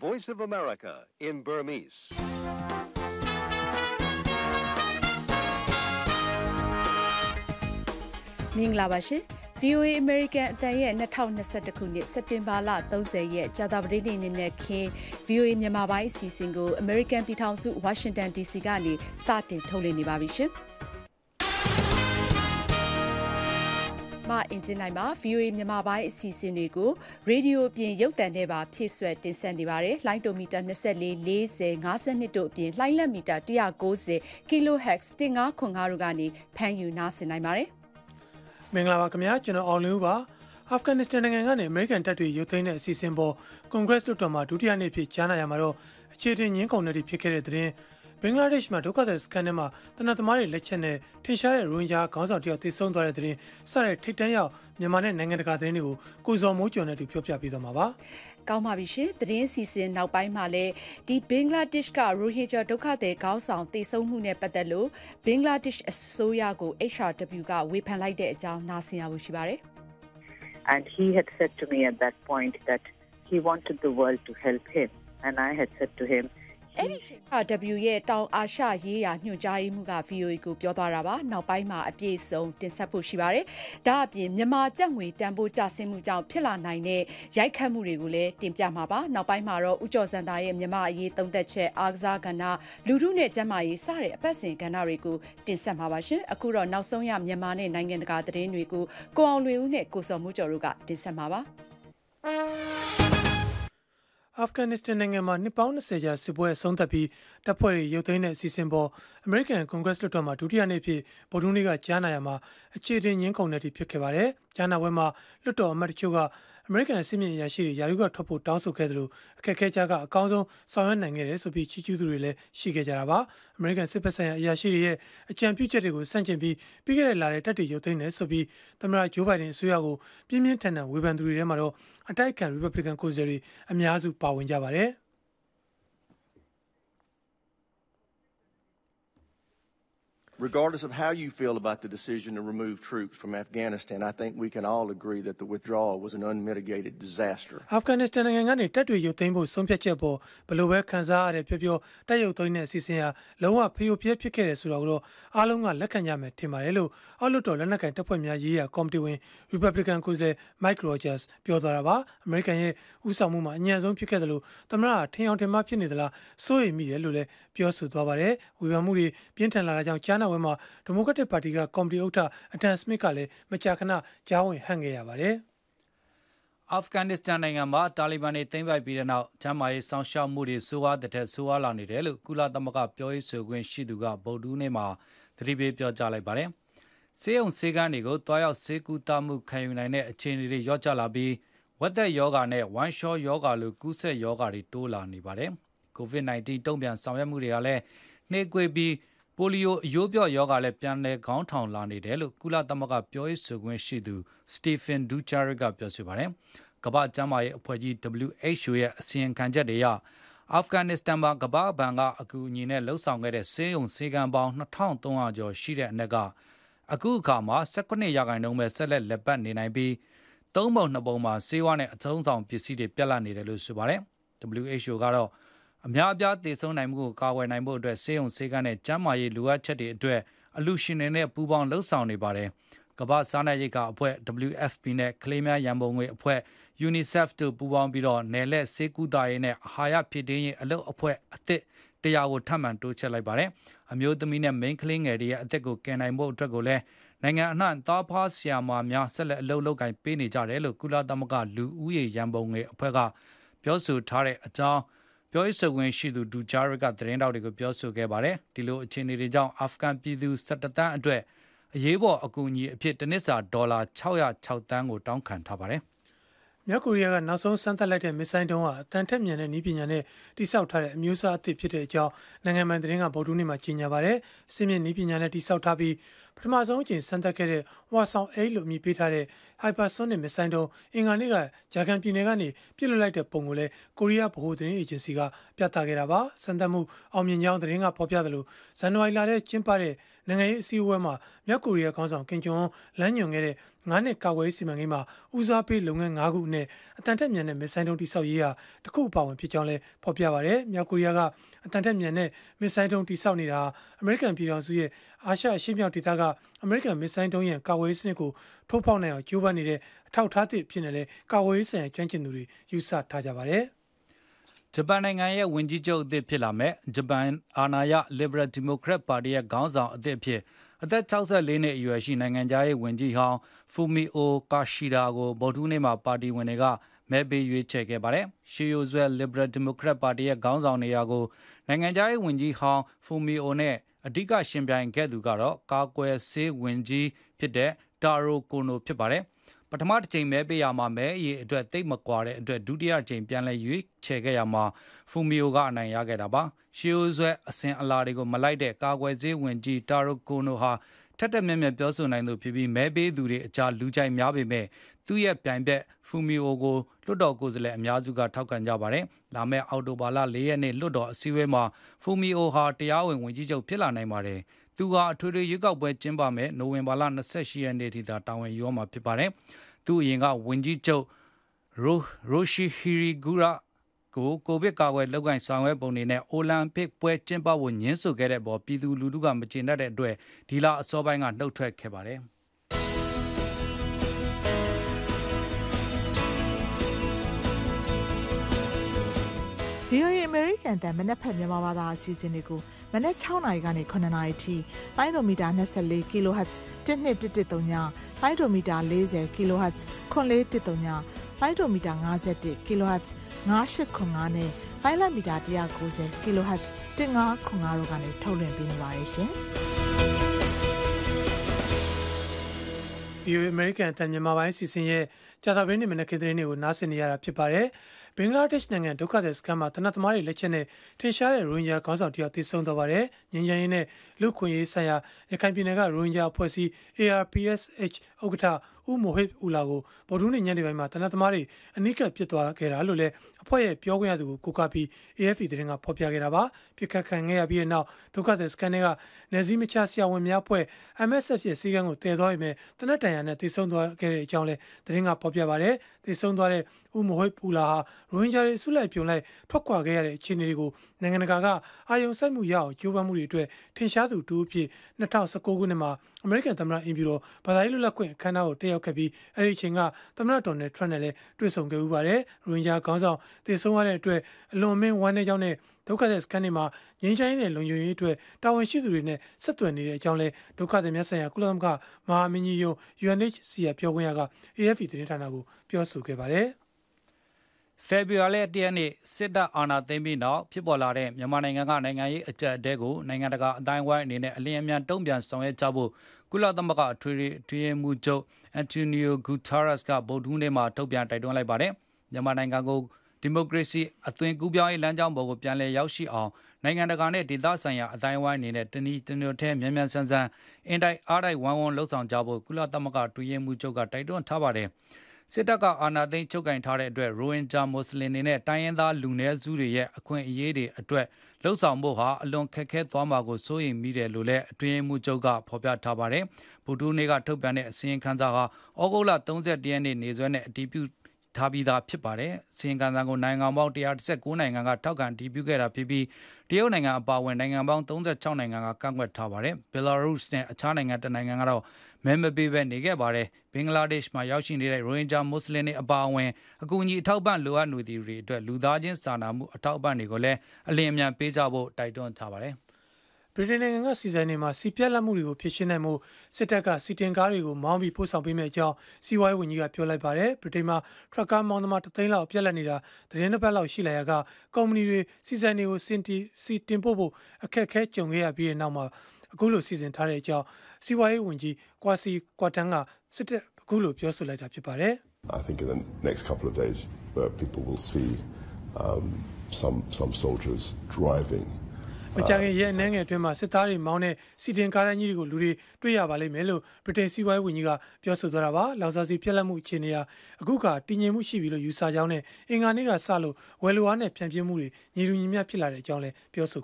Voice of America in Burmese. ။မင်္ဂလာပါရှင်။ VOA American အတန်ရဲ့2021ခုနှစ်စက်တင်ဘာလ30ရက်ကြာသပတေးနေ့နေ့နဲ့ခင် VOA မြန်မာပိုင်းအစီအစဉ်ကို American ပြည်ထောင်စု Washington DC ကနေစတင်ထုတ်လွှင့်နေပါပြီရှင်။ မအင်ဂျင်နိုင်ပါ VOA မြန်မာပိုင်းအစီအစဉ်တွေကိုရေဒီယိုပြင်ရုပ်သံနဲ့ပါဖြည့်ဆွက်တင်ဆက်နေပါတယ်။လိုင်းတိုမီတာ24 40 52တို့အပြင်လိုင်းလက်မီတာ190 kHz 1505တို့ကနေဖမ်းယူနားဆင်နိုင်ပါတယ်။မင်္ဂလာပါခင်ဗျာကျွန်တော်အောင်လင်းဦးပါအာဖဂန်နစ္စတန်နိုင်ငံကနေအမေရိကန်တပ်တွေရုပ်သိမ်းတဲ့အစီအစဉ်ပေါ်ကွန်ဂရက်လွှတ်တော်မှာဒုတိယနေ့ဖြစ်ကြားနာရမှာတော့အခြေတင်ငင်းကုန်တွေဖြစ်ခဲ့တဲ့တဲ့ ဘင်္ဂလားဒေ့ရှ်မှာဒုက္ခသည်စခန်းထဲမှာတနက်သမားတွေလက်ချက်နဲ့ထင်ရှားတဲ့ရိုဟင်ဂျာခေါင်းဆောင်တယောက်သေဆုံးသွားတဲ့တဲ့စတဲ့ထိတ်တန့်ရောက်မြန်မာနဲ့နိုင်ငံတကာသတင်းတွေကိုကိုဇော်မိုးကျော်နဲ့တူပြောပြပေးသွားမှာပါကောင်းပါပြီရှင်သတင်းစီစဉ်နောက်ပိုင်းမှာလည်းဒီဘင်္ဂလားဒေ့ရှ်ကရိုဟင်ဂျာဒုက္ခသည်ခေါင်းဆောင်တေဆုံးမှုနဲ့ပတ်သက်လို့ဘင်္ဂလားဒေ့ရှ်အစိုးရကို HRW ကဝေဖန်လိုက်တဲ့အကြောင်းနားဆင်ရဖို့ရှိပါတယ် And he had said to me at that point that he wanted the world to help him. And I had said to him, အဲ့ဒီချိန်က W ရဲ့တောင်အာရှရေးရာညွှန်ကြားရေးမှူးက VOA ကိုပြောသွားတာပါနောက်ပိုင်းမှာအပြည့်စုံတင်ဆက်ဖို့ရှိပါတယ်ဒါအပြင်မြန်မာကြက်ငွေတန်ဖိုးကျဆင်းမှုကြောင့်ဖြစ်လာနိုင်တဲ့ရိုက်ခတ်မှုတွေကိုလည်းတင်ပြမှာပါနောက်ပိုင်းမှာတော့ဥကျော်စံတာရဲ့မြန်မာအရေးသုံးသက်ချက်အားကစားကဏ္ဍလူထုနဲ့ကျန်းမာရေးစတဲ့အပတ်စဉ်ကဏ္ဍတွေကိုတင်ဆက်မှာပါရှင်အခုတော့နောက်ဆုံးရမြန်မာနဲ့နိုင်ငံတကာသတင်းတွေကိုကိုအောင်လွင်ဦးနဲ့ကိုစော်မှုကျော်တို့ကတင်ဆက်မှာပါ အာဖဂန်နစ္စတန်နိုင်ငံမှာနှစ်ပေါင်း20ကြာစစ်ပွဲအဆုံးသတ်ပြီးတပ်ဖွဲ့တွေရုပ်သိမ်းတဲ့အစီအစဉ်ပေါ်အမေရိကန်ကွန်ဂရက်လွှတ်တော်မှာဒုတိယနေ့ဖြစ်ဗိုလ်မှူးနေ့ကကြားနာရမှာအခြေတင်ငင်းကုန်တဲ့ဖြစ်ခဲ့ပါတယ်။ကြားနာပွဲမှာလွှတ်တော်အမတ်တချို့က အမေရိကန်အစစ်မြင့်အရာရှိတွေယာရုကထွက်ဖို့တောင်းဆိုခဲ့သလိုအခက်အခဲကြားကအကောင်းဆုံးဆောင်ရွက်နိုင်ခဲ့တယ်ဆိုပြီးချီးကျူးသူတွေလည်းရှိခဲ့ကြတာပါအမေရိကန်စစ်ဘက်ဆိုင်ရာအရာရှိတွေရဲ့အကြံပြုချက်တွေကိုစန့်ကျင်ပြီးပြီးခဲ့တဲ့လထဲတပ်တွေရုပ်သိမ်းတယ်ဆိုပြီးသမ္မတဂျိုးဘိုင်ဒန်အစိုးရကိုပြင်းပြင်းထန်ထန်ဝေဖန်သူတွေထဲမှာတော့အတိုက်အခံ Republican ကိုယ်စားလှယ်တွေအများစုပါဝင်ကြပါတယ် Regardless of how you feel about the decision to remove troops from Afghanistan, I think we can all agree that the withdrawal was an unmitigated disaster. အာဖဂန်နစ္စတန်နိုင်ငံကနေတပ်တွေရုပ်သိမ်းဖို့ဆုံးဖြတ်ချက်ပေါ်ဘယ်လိုပဲခံစားရတယ်ပြောပြောတပ်ရုပ်သိမ်းတဲ့အစီအစဉ်ဟာလုံးဝဖျို့ဖျက်ဖြစ်ခဲ့တယ်ဆိုတော့တော့အားလုံးကလက်ခံကြမယ်ထင်ပါတယ်လို့အောက်လွှတ်တော်လက်နက်ကိုင်တပ်ဖွဲ့များရေးရာကော်မတီဝင် Republican ကိုယ်စားလှယ် Mike Rogers ပြောသွားတာပါ။ American ရဲ့ဥဆောင်မှုမှာအညံ့ဆုံးဖြစ်ခဲ့တယ်လို့သမ္မတထင်အောင်ထင်မှားဖြစ်နေသလားစိုးရိမ်မိတယ်လို့လည်းပြောဆိုသွားပါတယ်။ဝေဖန်မှုတွေပြင်းထန်လာတာကြောင့်ကြားနာပွဲမှာဒီမိုကရက်တစ်ပါတီကကော်မတီဥက္ကဋ္ဌအတန်စမစ်ကလည်းမကြာခဏကြားဝင်ဟန့်ခဲ့ရပါတယ်အာဖဂန်နစ္စတန်နိုင်ငံမှာတာလီဘန်တွေသိမ်းပိုက်ပြီးတဲ့နောက်ကျမ်းမာရေးစောင့်ရှောက်မှုတွေဆိုးဝါးတဲ့ဆိုးဝါးလာနေတယ်လို့ကုလသမဂ္ဂပြောရေးဆိုခွင့်ရှိသူကဗုဒ္ဓဦးနေ့မှာသတိပေးပြောကြားလိုက်ပါတယ်။ဆေးရုံဆေးကမ်းတွေကိုတွားရောက်ဆေးကုသမှုခံယူနိုင်တဲ့အခြေအနေတွေရော့ကျလာပြီးဝက်သက်ယောဂါနဲ့ဝမ်ရှောယောဂါလိုကူးစက်ယောဂါတွေတိုးလာနေပါတယ်။ COVID-19 တုံ့ပြန်ဆောင်ရွက်မှုတွေကလည်းနှေးကွေးပြီး ပိုလီယိုအယိုးပြော့ယောဂါလည်းပြန်လည်ခေါင်းထောင်လာနေတယ်လို့ကုလသမဂ္ဂပြောရေးဆိုခွင့်ရှိသူစတီဖင်ဒူချာရစ်ကပြောဆိုပါတယ်။ကမ္ဘာ့ကျန်းမာရေးအဖွဲ့ကြီး WHO ရဲ့အစီရင်ခံချက်တွေအရအာဖဂန်နစ္စတန်မှာကမ္ဘာ့ဘဏ်ကအကူအညီနဲ့လှုပ်ဆောင်ခဲ့တဲ့ဆေးရုံဆေးကမ်းပေါင်း2300ကျော်ရှိတဲ့အနက်ကအခုအခါမှာ18ရာခိုင်နှုန်းပဲဆက်လက်လက်ပတ်နေနိုင်ပြီးသုံးပုံနှစ်ပုံမှာဆေးဝါးနဲ့အသုံးဆောင်ပစ္စည်းတွေပြတ်လတ်နေတယ်လို့ဆိုပါတယ်။ WHO ကတော့ အများအပြားတည်ဆုံနိုင်မှုကိုကာကွယ်နိုင်ဖို့အတွက်ဆေးရုံဆေးကမ်းနဲ့ကျန်းမာရေးလိုအပ်ချက်တွေအတွက်အလူရှင်တွေနဲ့ပူးပေါင်းလှုပ်ဆောင်နေပါတယ်။ကမ္ဘာ့စားနပ်ရိက္ခာအဖွဲ့ WFP နဲ့ကလေးများရန်ပုံငွေအဖွဲ့ UNICEF တို့ပူးပေါင်းပြီးတော့နယ်လက်ဆေးကူတာရေးနဲ့အာဟာရဖြစ်တင်းရေးအလုပ်အဖွဲ့အသစ်တရားကိုထပ်မံတိုးချဲ့လိုက်ပါတယ်။အမျိုးသမီးနဲ့မိန်းကလေးငယ်တွေရဲ့အသက်ကိုကယ်နိုင်ဖို့အတွက်ကိုလည်းနိုင်ငံအနှံ့သားဖားဆီယာမာများဆက်လက်အလုပ်လုပ်ကိုင်ပေးနေကြတယ်လို့ကုလသမဂ္ဂလူဦးရေရန်ပုံငွေအဖွဲ့ကပြောဆိုထားတဲ့အကြောင်း ပြောရေးဆိုခွင့်ရှိသူ ဒူဂျာရစ်က သတင်းတောက်တွေကို ပြောဆိုခဲ့ပါတယ် ဒီလိုအခြေအနေတွေကြောင့် အာဖဂန်ပြည်သူ17တန်းအတွက် အရေးပေါ်အကူအညီအဖြစ် တနစ်စာ ဒေါ်လာ606တန်းကို တောင်းခံထားပါတယ် မြောက်ကိုရီးယားကနောက်ဆုံးစမ်းသပ်လိုက်တဲ့မစ်ဆိုင်းတုံးဟာအတန်ထက်မြန်တဲ့နည်းပညာနဲ့တိစောက်ထားတဲ့အမျိုးအစားအသစ်ဖြစ်တဲ့အကြောင်းနိုင်ငံပိုင်သတင်းကဗုဒ္ဓနေ့မှာကြေညာပါတယ်။စစ်မြင့်နည်းပညာနဲ့တိစောက်ထားပြီးပထမဆုံးအကြိမ်စမ်းသပ်ခဲ့တဲ့ Hwasong 8လို့အမည်ပေးထားတဲ့ hypersonic မစ်ဆိုင်းတုံးအင်္ဂါနေ့ကဂျာကန်ပြည်နယ်ကနေပြစ်လွတ်လိုက်တဲ့ပုံကိုလည်းကိုရီးယားဗဟိုသတင်းအေဂျင်စီကပြသခဲ့တာပါစမ်းသပ်မှုအောင်မြင်ကြောင်းသတင်းကဖော်ပြသလိုဇန်နဝါရီလထဲကျင်းပတဲ့ နိုင်ငံရေးအစည်းအဝေးမှာမြောက်ကိုရီးယားခေါင်းဆောင်ကင်ဂျုံလမ်းညွှန်ခဲ့တဲ့ငါးနှစ်ကာကွယ်ရေးစီမံကိန်းမှာဦးစားပေးလုပ်ငန်း၅ခုနဲ့အတန်တက်မြန်တဲ့မစ်ဆိုင်းတုံးတိဆောက်ရေးဟာတခုအပါဝင်ဖြစ်ကြောင်းလည်းဖော်ပြပါရယ်မြောက်ကိုရီးယားကအတန်တက်မြန်တဲ့မစ်ဆိုင်းတုံးတိဆောက်နေတာအမေရိကန်ပြည်ထောင်စုရဲ့အာရှအရှေ့မြောက်ဒေသကအမေရိကန်မစ်ဆိုင်းတုံးရဲ့ကာကွယ်ရေးစနစ်ကိုထိုးဖောက်နိုင်အောင်ကြိုးပမ်းနေတဲ့အထောက်အထားသစ်ဖြစ်နေလဲကာကွယ်ရေးဆိုင်ရာကျွမ်းကျင်သူတွေယူဆထားကြပါတယ် ဂျပန်နိုင်ငံရဲ့ဝန်ကြီးချုပ်အသစ်ဖြစ်လာမဲ့ဂျပန်အာဏာရ Liberal Democrat Party ရဲ့ခေါင်းဆောင်အသစ်ဖြစ်အသက်64နှစ်အရွယ်ရှိနိုင်ငံသားရေးဝန်ကြီးဟောင်း Fumio Kishida ကိုဗုဒ္ဓနေ့မှာပါတီဝင်တွေကမဲပေးရွေးချယ်ခဲ့ပါတယ်။ရှီယိုဇွဲ Liberal Democrat Party ရဲ့ခေါင်းဆောင်နေရာကိုနိုင်ငံသားရေးဝန်ကြီးဟောင်း Fumio နဲ့အဓိကရှင်ပြိုင်ခဲ့သူကတော့ကာကွယ်ဆေးဝန်ကြီးဖြစ်တဲ့ Taro Kono ဖြစ်ပါတယ်။ ပထမတစ်ချိန်မဲပေးရမှာမဲအရေးအတွက်တိတ်မကွာတဲ့အတွက်ဒုတိယချိန်ပြန်လဲရွေးချယ်ခဲ့ရမှာဖူမီယိုကအနိုင်ရခဲ့တာပါရှီယိုဇွဲအစင်အလာတွေကိုမလိုက်တဲ့ကာကွယ်ဆေးဝင်ကြီးတာရိုကိုနိုဟာထက်တက်မြက်မြက်ပြောဆိုနိုင်သူဖြစ်ပြီးမဲပေးသူတွေအကြားလူကြိုက်များပေမဲ့သူ့ရဲ့ပြိုင်ဘက်ဖူမီယိုကိုလွတ်တော်ကိုယ်စားလှယ်အများစုကထောက်ခံကြပါတယ်။လာမယ့်အောက်တိုဘာလ၄ရက်နေ့လွတ်တော်အစည်းအဝေးမှာဖူမီယိုဟာတရားဝင်ဝင်ကြီးချုပ်ဖြစ်လာနိုင်ပါတယ်။ သူဟာအထွေထွေရွေးကောက်ပွဲကျင်းပမယ်နိုဝင်ဘာလ28ရက်နေ့ထိသာတာဝန်ယူရမှာဖြစ်ပါတယ်။သူအရင်ကဝန်ကြီးချုပ်ရိုရှိဟီရီဂူရာကိုကိုဗစ်ကာကွယ်လုပ်ကိုင်ဆောင်ရွက်ပုံတွေနဲ့အိုလံပစ်ပွဲကျင်းပဖို့ညှင်းဆိုခဲ့တဲ့ပေါ်ပြည်သူလူထုကမကျေနပ်တဲ့အတွက်ဒီလအစောပိုင်းကနှုတ်ထွက်ခဲ့ပါတယ်။ VOA American တန်မနက်ဖက်မြန်မာဘာသာအစီအစဉ်တွေကိုမနက်6နာရီကနေ9နာရီထိလိုင်းဒိုမီတာ24 kHz 1213ညလိုင်းဒိုမီတာ40 kHz 9413ညလိုင်းဒိုမီတာ51 kHz 9895နဲ့လိုင်းလမီတာ190 kHz 1505တို့ကနေထုတ်လွှင့်ပေးနေပါတယ်ရှင်။ VOA American အတန်မြန်မာပိုင်းစီစဉ်ရဲ့ကြာသပတေးနေ့မနက်ခင်းသတင်းတွေကိုနားဆင်နေရတာဖြစ်ပါတယ်။ ဘင်္ဂလားဒေ့ရှ်နိုင်ငံဒုက္ခသည်စခန်းမှာတနတ်သမားတွေလက်ချက်နဲ့ထင်ရှားတဲ့ရိုဟင်ဂျာခေါင်းဆောင်တယောက်သေဆုံးသွားပါတယ်။ငြိမ်းချမ်းရေးနဲ့ လူခွင့်ရေးဆိုင်ရာရခိုင်ပြည်နယ်ကရိုဟင်ဂျာအဖွဲ့အစည်း ARPSH ဥက္ကဋ္ဌဦးမိုဟစ်ဦးလာကိုဗုဒ္ဓနေ့ညနေပိုင်းမှာတနတ်သမားတွေအနိကပြစ်သွားခဲ့တာလို့လည်းအဖွဲ့ရဲ့ပြောခွင့်ရသူကိုကိုကပြီး AFP သတင်းကဖော်ပြခဲ့တာပါပြစ်ခတ်ခံခဲ့ရပြီးနောက်ဒုက္ခသည်စခန်းတွေကနေစည်းမချဆရာဝန်များအဖွဲ့ MSF ရဲ့စီကံကိုတည်သွားပြီမဲ့တနတ်တန်ရနဲ့တည်ဆုံသွားခဲ့တဲ့အကြောင်းလည်းသတင်းကဖော်ပြပါတယ်တည်ဆုံသွားတဲ့ဦးမိုဟစ်ဦးလာဟာရိုဟင်ဂျာတွေဆုလိုက်ပြုံလိုက်ထွက်ခွာခဲ့ရတဲ့အခြေအနေတွေကိုနိုင်ငံတကာကအာယုံစိုက်မှုရအောင်ကြိုးပမ်းမှုတွေအတွက်ထင်ရှားသူတူအဖြစ်2019ခုနှစ်မှာအမေရိကန်သမ္မတအင်ဖြူတော်ဘာသာရေးလွတ်လပ်ခွင့်အခမ်းအနားကိုတက်ရောက်ခဲ့ပြီးအဲ့ဒီအချိန်ကသမ္မတဒေါ်နယ်ထရန့်နဲ့လည်းတွေ့ဆုံခဲ့ဥပါတယ်ရိုဟင်ဂျာခေါင်းဆောင်တည်ဆုံရတဲ့အတွက်အလွန်မင်းဝမ်းနည်းကြောင်းနဲ့ဒုက္ခသည်စခန်းတွေမှာငြိမ်းချမ်းရေးနဲ့လုံခြုံရေးအတွက်တာဝန်ရှိသူတွေနဲ့ဆက်သွယ်နေတဲ့အကြောင်းလဲဒုက္ခသည်များဆိုင်ရာကုလသမဂ္ဂမဟာမင်းကြီးယုံ UNHCR ပြောခွင့်ရက AFP သတင်းဌာနကိုပြောဆိုခဲ့ပါတယ် ဖေဖော်ဝါရီလတရက်နေ့စစ်တပ်အာဏာသိမ်းပြီးနောက်ဖြစ်ပေါ်လာတဲ့မြန်မာနိုင်ငံကနိုင်ငံရေးအကြက်အတဲကိုနိုင်ငံတကာအတိုင်းအဝိုင်းအနေနဲ့အလင်းအမြန်တုံ့ပြန်ဆောင်ရွက်ကြဖို့ကုလသမဂ္ဂအထွေထွေမှုချုပ်အန်တိုနီယိုဂူတာရက်စ်ကဗုဒ္ဓဟူးနေ့မှာထုတ်ပြန်တိုက်တွန်းလိုက်ပါတယ်မြန်မာနိုင်ငံကိုဒီမိုကရေစီအသွင်ကူးပြောင်းရေးလမ်းကြောင်းပေါ်ကိုပြန်လည်ရောက်ရှိအောင်နိုင်ငံတကာနဲ့ဒေသဆိုင်ရာအတိုင်းအဝိုင်းအနေနဲ့တနည်းတမျိုးထဲမြန်မြန်ဆန်ဆန်အင်တိုက်အားတိုက်ဝမ်းဝမ်းလှုပ်ဆောင်ကြဖို့ကုလသမဂ္ဂတွင်မှုချုပ်ကတိုက်တွန်းထားပါတယ်။ စစ်တပ်ကအာဏာသိမ်းချုပ်ကင်ထားတဲ့အတွက်ရိုဟင်ဂျာမွတ်စလင်တွေနဲ့တိုင်းရင်းသားလူနည်းစုတွေရဲ့အခွင့်အရေးတွေအတွက်လှုံ့ဆော်ဖို့ဟာအလွန်ခက်ခဲသွားမှာကိုစိုးရိမ်မိတယ်လို့လည်းအတွင်းမှုချုပ်ကဖော်ပြထားပါတယ်။ဗုဒ္ဓနေ့ကထုတ်ပြန်တဲ့အစည်းအဝေးခန်းစာဟာဩဂုတ်လ31ရက်နေ့နေစွဲနဲ့အတည်ပြု ထားပြီးသားဖြစ်ပါတယ်။စီရင်ခံစာကိုနိုင်ငံပေါင်း119နိုင်ငံကထောက်ခံတည်ပြုခဲ့တာဖြစ်ပြီးတရုတ်နိုင်ငံအပါအဝင်နိုင်ငံပေါင်း36နိုင်ငံကကန့်ကွက်ထားပါတယ်။ဘယ်လာရုစ်နဲ့အခြားနိုင်ငံတနိုင်ငံကတော့မဲမပေးဘဲနေခဲ့ပါတယ်။ဘင်္ဂလားဒေ့ရှ်မှာရောက်ရှိနေတဲ့ရိုဟင်ဂျာမွတ်စလင်တွေအပါအဝင်အကူအညီအထောက်ပံ့လိုအပ်နေသူတွေအတွက်လူသားချင်းစာနာမှုအထောက်အပံ့တွေကိုလည်းအလင်းအမြန်ပေးကြဖို့တိုက်တွန်းထားပါတယ်။ ဗြိတိန်နိုင်ငံကစီစဉ်နေမှာစီပြက်လက်မှုတွေကိုဖြေရှင်းနိုင်မှုစစ်တပ်ကစီတင်ကားတွေကိုမောင်းပြီးပို့ဆောင်ပေးမယ့်အကြောင်းစီးပွားရေးဝန်ကြီးကပြောလိုက်ပါတယ်ဗြိတိန်မှာထရက်ကားမောင်းသမားတသိန်းလောက်ပြက်လက်နေတာသတင်းတစ်ပတ်လောက်ရှိလာရကကုမ္ပဏီတွေစီစဉ်တွေကိုစင်တီစီတင်ပို့ဖို့အခက်အခဲကြုံခဲ့ရပြီးတဲ့နောက်မှာအခုလိုစီစဉ်ထားတဲ့အကြောင်းစီးပွားရေးဝန်ကြီးကွာစီကွာတန်ကစစ်တပ်အခုလိုပြောဆိုလိုက်တာဖြစ်ပါတယ် I think in the next couple of days uh, people will see um, some some soldiers driving မကြာခင်ရက်အနှဲငယ်အတွင်းမှာစစ်သားတွေမောင်းတဲ့စီတင်ကားတန်းကြီးတွေကိုလူတွေတွေ့ရပါလိမ့်မယ်လို့ဗြိတိန်စီးပွားရေးဝန်ကြီးကပြောဆိုသွားတာပါ။လောင်စာဆီပြက်လက်မှုအခြေအနေဟာအခုကတည်ငြိမ်မှုရှိပြီလို့ယူဆကြောင်းနဲ့အင်္ဂါနေ့ကစလို့ဝယ်လိုအားနဲ့ဖြန့်ပြမှုတွေညီတူညီမျှဖြစ်လာတဲ့အကြောင်းလည်းပြောဆို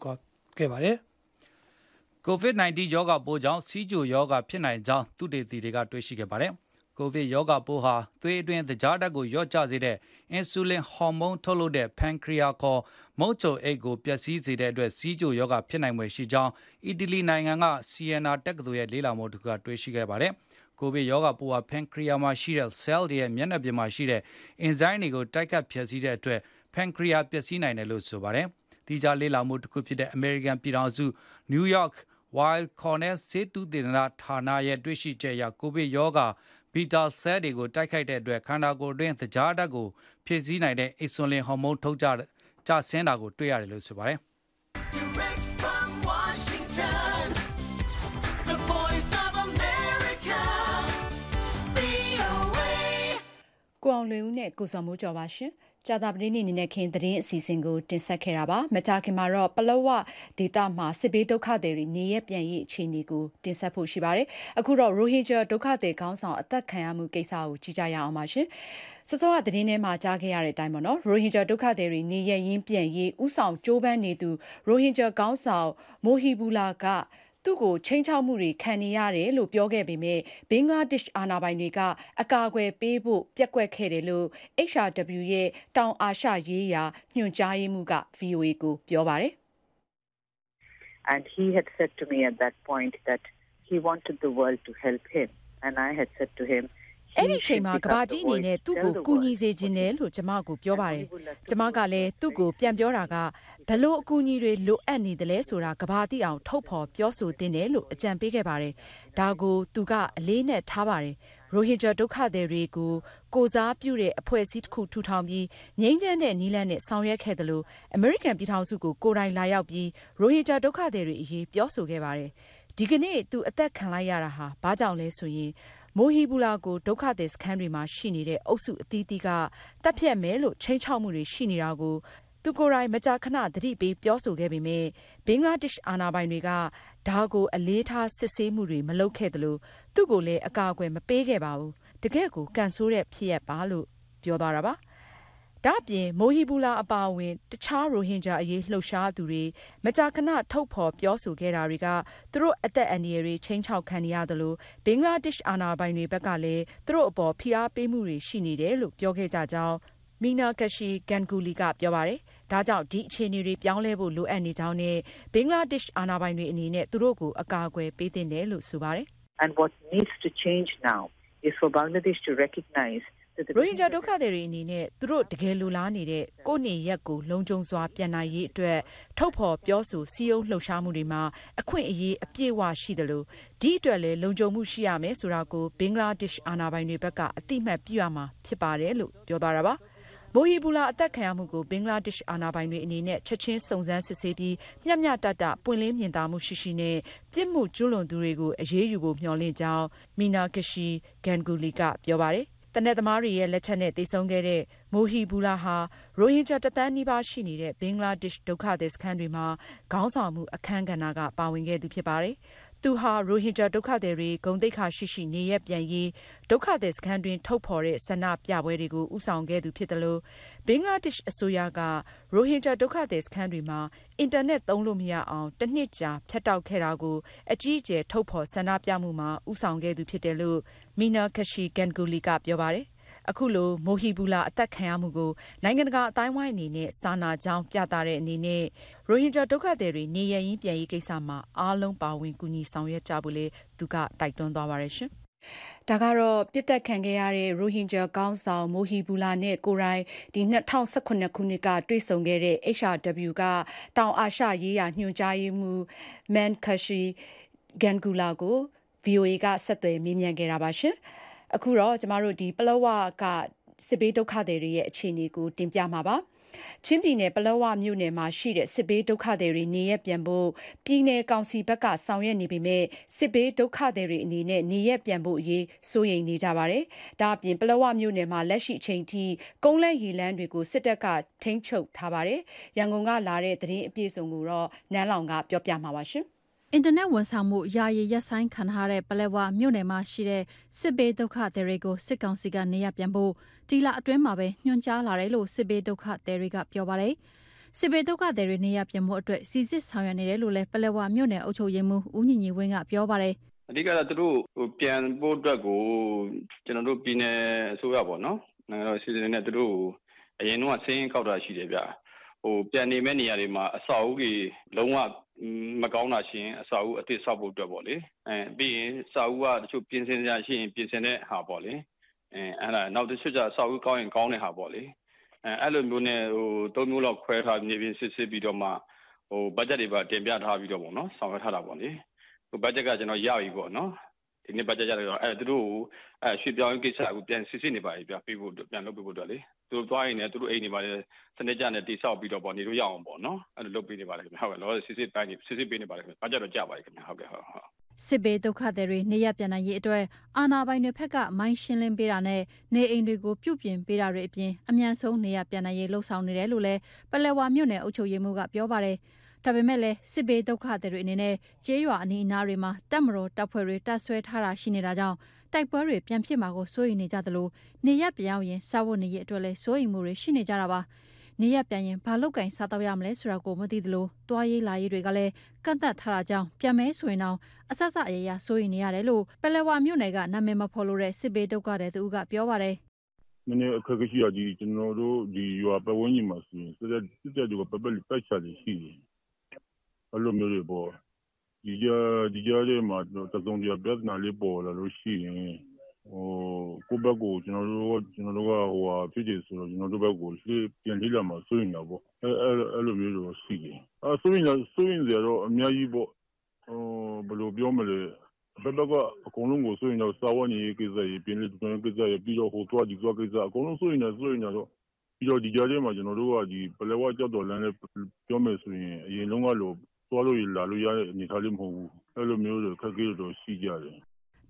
ခဲ့ပါတယ်။ COVID-19 ရောဂါပိုးကြောင့်စီးကျိုရောဂါဖြစ်နိုင်ကြောင်းသုတေသီတွေကတွေ့ရှိခဲ့ပါတယ်။ ကိုဗစ်ရောဂါပိုးဟာသွေးအတွင်းသကြားဓာတ်ကိုလျော့ကျစေတဲ့အင်ဆူလင်ဟော်မုန်းထုတ်လုပ်တဲ့ pancreas ခေါ်မုတ်ချုံအိတ်ကိုပျက်စီးစေတဲ့အတွက်စီးကျိုရောဂါဖြစ်နိုင်ွယ်ရှိကြောင်းအီတလီနိုင်ငံက Siena တက္ကသိုလ်ရဲ့လေ့လာမှုတစ်ခုကတွေ့ရှိခဲ့ပါတယ်။ကိုဗစ်ရောဂါပိုးဟာ pancreas မှာရှိတဲ့ cell တွေရဲ့မျက်နှာပြင်မှာရှိတဲ့အင်ဇိုင်းတွေကိုတိုက်ခတ်ဖျက်ဆီးတဲ့အတွက် pancreas ပျက်စီးနိုင်တယ်လို့ဆိုပါတယ်။ဒီကြားလေ့လာမှုတစ်ခုဖြစ်တဲ့ American ပြည်ထောင်စု New York Weill Cornell ဆေးသုတေသနဌာနရဲ့တွေ့ရှိချက်အရကိုဗစ်ရောဂါ ဘီတာဆဲလ်တွေကိုတိုက်ခိုက်တဲ့အတွက်ခန္ဓာကိုယ်အတွင်းသကြားဓာတ်ကိုဖြည့်ဆည်းနိုင်တဲ့အင်ဆူလင်ဟော်မုန်းထုတ်ကြကျဆင်းတာကိုတွေ့ရတယ်လို့ဆိုပါတယ်ကိုအောင်လွင်ဦးနဲ့ကိုစော်မိုးကျော်ပါရှင် ကြာသပတေးနေ့နေ့နဲ့ခင်သတင်းအစီအစဉ်ကိုတင်ဆက်ခဲ့တာပါမကြခင်မှာတော့ပလောဝဒေတာမှာစစ်ဘေးဒုက္ခသည်တွေနေရပြန်ရေးအခြေအနေကိုတင်ဆက်ဖို့ရှိပါတယ်အခုတော့ရိုဟင်ဂျာဒုက္ခသည်ခေါင်းဆောင်အသက်ခံရမှုကိစ္စကိုကြည့်ကြရအောင်ပါရှင်စောစောကသတင်းထဲမှာကြားခဲ့ရတဲ့အတိုင်းပေါ့နော်ရိုဟင်ဂျာဒုက္ခသည်တွေနေရရင်းပြန်ရေးဥဆောင်ကြိုးပမ်းနေသူရိုဟင်ဂျာခေါင်းဆောင်မိုဟီဘူလာက သူ့ကိုချိန်ချောက်မှုတွေခံနေရတယ်လို့ပြောခဲ့ပေမဲ့ဘင်္ဂလားဒေ့ရှ်အာဏာပိုင်တွေကအကာအကွယ်ပေးဖို့ပြက်ကွက်ခဲ့တယ်လို့ HRW ရဲ့တောင်အာရှရေးရာညွှန်ကြားရေးမှူးက VOA ကိုပြောပါတယ် And he had said to me at that point that he wanted the world to help him and I had said to him အဲ့ဒီချိန်မှာကဘာကြီးအနေနဲ့ သူ့ကို ကူညီစေခြင်းတယ်လို့ ကျမကို ပြောပါတယ်။ကျမကလည်း သူ့ကို ပြန်ပြောတာကဘလို့အကူအညီတွေ လိုအပ်နေတယ်လဲဆိုတာကဘာတိအောင် ထုတ်ဖော်ပြောဆိုတင်တယ်လို့ အကြံပေးခဲ့ပါတယ်။ဒါကို သူက အလေးနဲ့ထားပါတယ်။ရိုဟင်ဂျာ ဒုက္ခသည်တွေကို ကိုစားပြုတဲ့ အဖွဲ့အစည်းတစ်ခု ထူထောင်ပြီး ငြိမ်းချမ်းတဲ့နီးလန်းနဲ့ ဆောင်ရွက်ခဲ့တယ်လို့အမေရိကန်ပြည်ထောင်စုကို ကိုယ်တိုင်လာရောက်ပြီး ရိုဟင်ဂျာ ဒုက္ခသည်တွေအရေး ပြောဆိုခဲ့ပါတယ်။ဒီကနေ့ သူ အသက်ခံလိုက်ရတာဟာ ဘာကြောင့်လဲဆိုရင် မိုဟီဘူလာကို ဒုက္ခသည်စခန်းတွေမှာရှိနေတဲ့အုပ်စုအသီးသီးကတပ်ဖြတ်မယ်လို့ချိန်ချောက်မှုတွေရှိနေတာကို သူကိုယ်တိုင် မကြာခဏ သတိပေးပြောဆိုခဲ့ပေမဲ့ဘင်္ဂလားဒေ့ရှ်အာဏာပိုင်တွေက ဒါကို အလေးထားစစ်ဆေးမှုတွေ မလုပ်ခဲ့သလို သူ့ကိုလည်း အကာအကွယ်မပေးခဲ့ပါဘူး တကယ့်ကိုကန်ဆိုးတဲ့ဖြစ်ရပ်ပါလို့ ပြောသွားတာပါ ဒါ့အပြင် မိုဟီဘူလာ အပါအဝင်တခြား ရိုဟင်ဂျာအရေး လှုပ်ရှားသူတွေ မကြာခဏ ထုတ်ဖော်ပြောဆိုခဲ့တာတွေက သူတို့ အသက်အန္တရာယ်တွေချင်းချောက်ခံနေရတယ်လို့ဘင်္ဂလားဒေ့ရှ် အာဏာပိုင်တွေဘက်ကလည်း သူတို့အပေါ် ဖိအားပေးမှုတွေ ရှိနေတယ်လို့ ပြောခဲ့ကြကြောင်းမီနာကရှိကန်ဂူလီကပြောပါတယ်။ဒါကြောင့် ဒီအခြေအနေတွေ ပြောင်းလဲဖို့ လိုအပ်နေကြောင်းနဲ့ ဘင်္ဂလားဒေ့ရှ် အာဏာပိုင်တွေအနေနဲ့ သူတို့ကို အကာအကွယ်ပေးသင့်တယ်လို့ ဆိုပါတယ်။ And what needs to change now is for Bangladesh to recognize ရိုဟင်ဂျာဒုက္ခသည်တွေအနေနဲ့ သူတို့တကယ်လိုလားနေတဲ့ ကိုယ့်နေရက်ကို လုံခြုံစွာပြန်နိုင်ရေးအတွက် ထုတ်ဖော်ပြောဆို စည်းရုံးလှုပ်ရှားမှုတွေမှာ အခွင့်အရေး အပြည့်အဝရှိတယ်လို့ဒီအတွက်လည်း လုံခြုံမှုရှိရမယ်ဆိုတာကို ဘင်္ဂလားဒေ့ရှ်အာဏာပိုင်တွေဘက်ကအတိမတ်ပြုရမှာဖြစ်ပါတယ် လို့ ပြောသွားတာပါ။မိုဟီဘူလာ အသက်ခံရမှုကို ဘင်္ဂလားဒေ့ရှ်အာဏာပိုင်တွေအနေနဲ့ ချက်ချင်းစုံစမ်းစစ်ဆေးပြီး မျှမျှတတ ပွင့်လင်းမြင်သာမှုရှိရှိနဲ့ ပြစ်မှုကျူးလွန်သူတွေကို အရေးယူဖို့ မျှော်လင့်ကြောင်းမီနာကရှိဂန်ဂူလီကပြောပါတယ် တနက်သမားတွေရဲ့လက်ချက်နဲ့တေဆုံးခဲ့တဲ့ မိုဟီဘူလာဟာ ရိုဟင်ဂျာတသန်းနီးပါးရှိနေတဲ့ ဘင်္ဂလားဒေ့ရှ် ဒုက္ခသည်စခန်းတွေမှာ ခေါင်းဆောင်မှုအခမ်းကဏ္ဍက ပါဝင်ခဲ့သူဖြစ်ပါတယ်။ သူဟာ ရိုဟင်ဂျာဒုက္ခသည်တွေ ဂုံတိတ်ခါရှိရှိ နေရပြန်ရေး ဒုက္ခသည်စခန်းတွင်ထုတ်ဖော်တဲ့ ဆန္ဒပြပွဲတွေကိုဥဆောင်ခဲ့သူဖြစ်တယ်လို့ဘင်္ဂလားဒေ့ရှ်အစိုးရက ရိုဟင်ဂျာဒုက္ခသည်စခန်းတွေမှာ အင်တာနက်သုံးလို့မရအောင် တစ်နှစ်ကြာ ဖြတ်တောက်ခဲ့တာကို အကြီးအကျယ် ထုတ်ဖော်ဆန္ဒပြမှုမှာဥဆောင်ခဲ့သူဖြစ်တယ်လို့မီနာကရှိကန်ဂူလီကပြောပါတယ်။ အခုလို မိုဟီဘူလာ အသက်ခံရမှုကို နိုင်ငံတကာအတိုင်းဝိုင်းအနေနဲ့ စာနာကြောင်း ပြသတဲ့အနေနဲ့ ရိုဟင်ဂျာ ဒုက္ခသည်တွေ နေရရင်ပြန်ရေးကိစ္စမှာ အားလုံး ပါဝင် ကူညီဆောင်ရွက်ကြဖို့လေသူက တိုက်တွန်းသွားပါတယ်ရှင်။ဒါကတော့ပြစ်သက်ခံခဲ့ရတဲ့ ရိုဟင်ဂျာကောင်းဆောင် မိုဟီဘူလာနဲ့ ကိုရိုင်းဒီ2018ခုနှစ်က တွေ့ဆုံခဲ့တဲ့ HRW က တောင်အာရှရေးရာ ညွှန်ကြားရေးမှူးမန်ခရှိဂန်ဂူလာကို VOA က ဆက်သွယ်မေးမြန်းခဲ့တာပါရှင်။ အခုတော့ကျမတို့ဒီပလောဝကစစ်ဘေးဒုက္ခသည်တွေရဲ့အခြေအနေကိုတင်ပြမှာပါ။ချင်းပြည်နယ်ပလောဝမြို့နယ်မှာရှိတဲ့စစ်ဘေးဒုက္ခသည်တွေနေရပြန်ဖို့ပြည်내ကောင်စီဘက်ကဆောင်ရွက်နေပေမဲ့စစ်ဘေးဒုက္ခသည်တွေအနေနဲ့နေရပြန်ဖို့အရေးစိုးရိမ်နေကြပါတယ်။ဒါအပြင်ပလောဝမြို့နယ်မှာလက်ရှိအချိန်ထိကုန်းလန်းရေလန်းတွေကိုစစ်တပ်ကထိန်းချုပ်ထားပါတယ်။ရန်ကုန်ကလာတဲ့သတင်းအပြည့်အစုံကိုတော့နန်းလောင်ကပြောပြမှာပါရှင်။ အင်တာနက်ဝန်ဆောင်မှုယာယီရပ်ဆိုင်းခံထားရတဲ့ပလက်ဝမြို့နယ်မှာရှိတဲ့စစ်ဘေးဒုက္ခသည်တွေကိုစစ်ကောင်စီကနေရပ်ပြန်ဖို့ဒီလအတွင်းမှာပဲညွှန်ကြားလာတယ်လို့စစ်ဘေးဒုက္ခသည်တွေကပြောပါတယ်။စစ်ဘေးဒုက္ခသည်တွေနေရပ်ပြန်ဖို့အတွက်စီစစ်ဆောင်ရွက်နေတယ်လို့လည်းပလက်ဝမြို့နယ်အုပ်ချုပ်ရေးမှူးဦးညီညီဝင်းကပြောပါတယ်။အဓိကတော့သူတို့ပြန်ဖို့အတွက်ကိုကျွန်တော်တို့ပြည်နယ်အစိုးရပေါ့နော်။နိုင်ငံတော်စီစဉ်နေတဲ့သူတို့အရင်တော့စင်းကောက်တာရှိတယ်ဗျ။ ဟိုပြန်နေမဲ့နေရာတွေမှာအဆောက်အဦတွေလုံးဝမကောင်းတာရှိရင်အစာအုပ်အသစ်ဆောက်ဖို့အတွက်ပေါ့လေအဲပြီးရင်စာအုပ်ကတချို့ပြင်ဆင်စရာရှိရင်ပြင်ဆင်တဲ့ဟာပေါ့လေအဲအဲ့ဒါနောက်တစ်ချက်ကျစာအုပ်ကောင်းရင်ကောင်းတဲ့ဟာပေါ့လေအဲအဲ့လိုမျိုးနဲ့ဟိုသုံးမျိုးလောက်ခွဲထားနေပြင်စစ်စစ်ပြီးတော့မှဟိုဘတ်ဂျက်တွေပါတင်ပြထားပြီးတော့ပေါ့နော်ဆောင်ရွက်ထားတာပေါ့လေဟိုဘတ်ဂျက်ကကျွန်တော်ရပြီပေါ့နော်ဒီနေ့ဘတ်ဂျက်ရတယ်တော့အဲသူတို့အဲရွှေပြောင်းကိစ္စကိုပြန်စစ်စစ်နေပါပြီပြပေးဖို့ပြန်လုပ်ပေးဖို့အတွက်လေ သူတို့သွားရင်လည်းသူတို့အိမ်တွေမှာလည်းစနစ်ကျနဲ့တိဆောက်ပြီးတော့ပေါ့နေလို့ရအောင်ပေါ့နော်အဲ့လိုလုပ်ပေးနေပါတယ်ခင်ဗျဟုတ်ကဲ့လောစစ်စစ်ပိုင်းစစ်စစ်ပေးနေပါတယ်ခင်ဗျဘာကြတော့ကြပါတယ်ခင်ဗျဟုတ်ကဲ့ဟုတ်ဟုတ်စစ်ဘေးဒုက္ခသည်တွေနေရပြန်နိုင်ရေးအတွက်အာဏာပိုင်တွေဘက်ကမိုင်းရှင်းလင်းပေးတာနဲ့နေအိမ်တွေကိုပြုပြင်ပေးတာတွေအပြင်အမြန်ဆုံးနေရပြန်နိုင်ရေးလှုံ့ဆော်နေတယ်လို့လည်းပလဲဝါမြို့နယ်အုပ်ချုပ်ရေးမှူးကပြောပါတယ်ဒါပေမဲ့လည်းစစ်ဘေးဒုက္ခသည်တွေအနေနဲ့ကျေးရွာအနီးအနားတွေမှာတပ်မတော်တပ်ဖွဲ့တွေတပ်ဆွဲထားတာရှိနေတာကြောင့် တိုက်ပွဲတွေပြန်ဖြစ်မှာကိုစိုးရိမ်နေကြသလိုနေရပြောင်းရင်စာဝတ်နေရေးအတွက်လည်းစိုးရိမ်မှုတွေရှိနေကြတာပါနေရပြန်ရင်ဘာလုတ်ကင်စားတော့ရမလဲဆိုတာကိုမသိသလိုတွားရေးလာရေးတွေကလည်းကန့်သက်ထားတာကြောင့်ပြန်မဲဆိုရင်တော့အဆက်ဆက်အရရစိုးရိမ်နေရတယ်လို့ပလက်ဝမြို့နယ်ကနာမည်မဖော်လို့တဲ့စစ်ဘေးဒုက္ခတဲ့သူကပြောပါတယ်နည်းနည်းအခက်အခဲရှိရကြီးကျွန်တော်တို့ဒီရွာပတ်ဝန်းကျင်မှာဆိုရင်စစ်တဲ့စစ်တဲ့တွေကပတ်ပတ်ပတ်ချတယ်ရှိတယ်အဲ့လိုမျိုးတွေပေါ့ ဒီကြဒီကြတဲ့မှာတစုံတရာပြဿနာလေးပေါ်လာလို့ရှိရင်ဟိုကိုဘက်ကိုကျွန်တော်တို့ကျွန်တော်တို့ကဟိုဟာဖြစ်တယ်ဆိုတော့ကျွန်တော်တို့ဘက်ကိုပြန်ထိလာမှာစိုးရင်တော့ပေါ့အဲအဲ့လိုမျိုးတော့ရှိတယ်အဲစိုးရင်စိုးရင်ကြတော့အများကြီးပေါ့ဟိုဘယ်လိုပြောမလဲဘက်ဘက်ကအကုန်လုံးကိုစိုးရင်တော့စာဝတ်နေရေးကိစ္စရေးပြင်လေတွန်းကိစ္စရေးပြီးတော့ဟိုသွားဒီသွားကိစ္စအကုန်လုံးစိုးရင်တော့စိုးရင်တော့ပြီးတော့ဒီကြားထဲမှာကျွန်တော်တို့ကဒီပလဲဝကြောက်တော်လမ်းနဲ့ပြောမယ်ဆိုရင်အရင်လုံးကလို့ သွားလို့လာလို့ရတဲ့အနေအထားလေးမဟုတ်ဘူးအဲ့လိုမျိုးတွေခက်ခဲတော့ရှိကြတယ်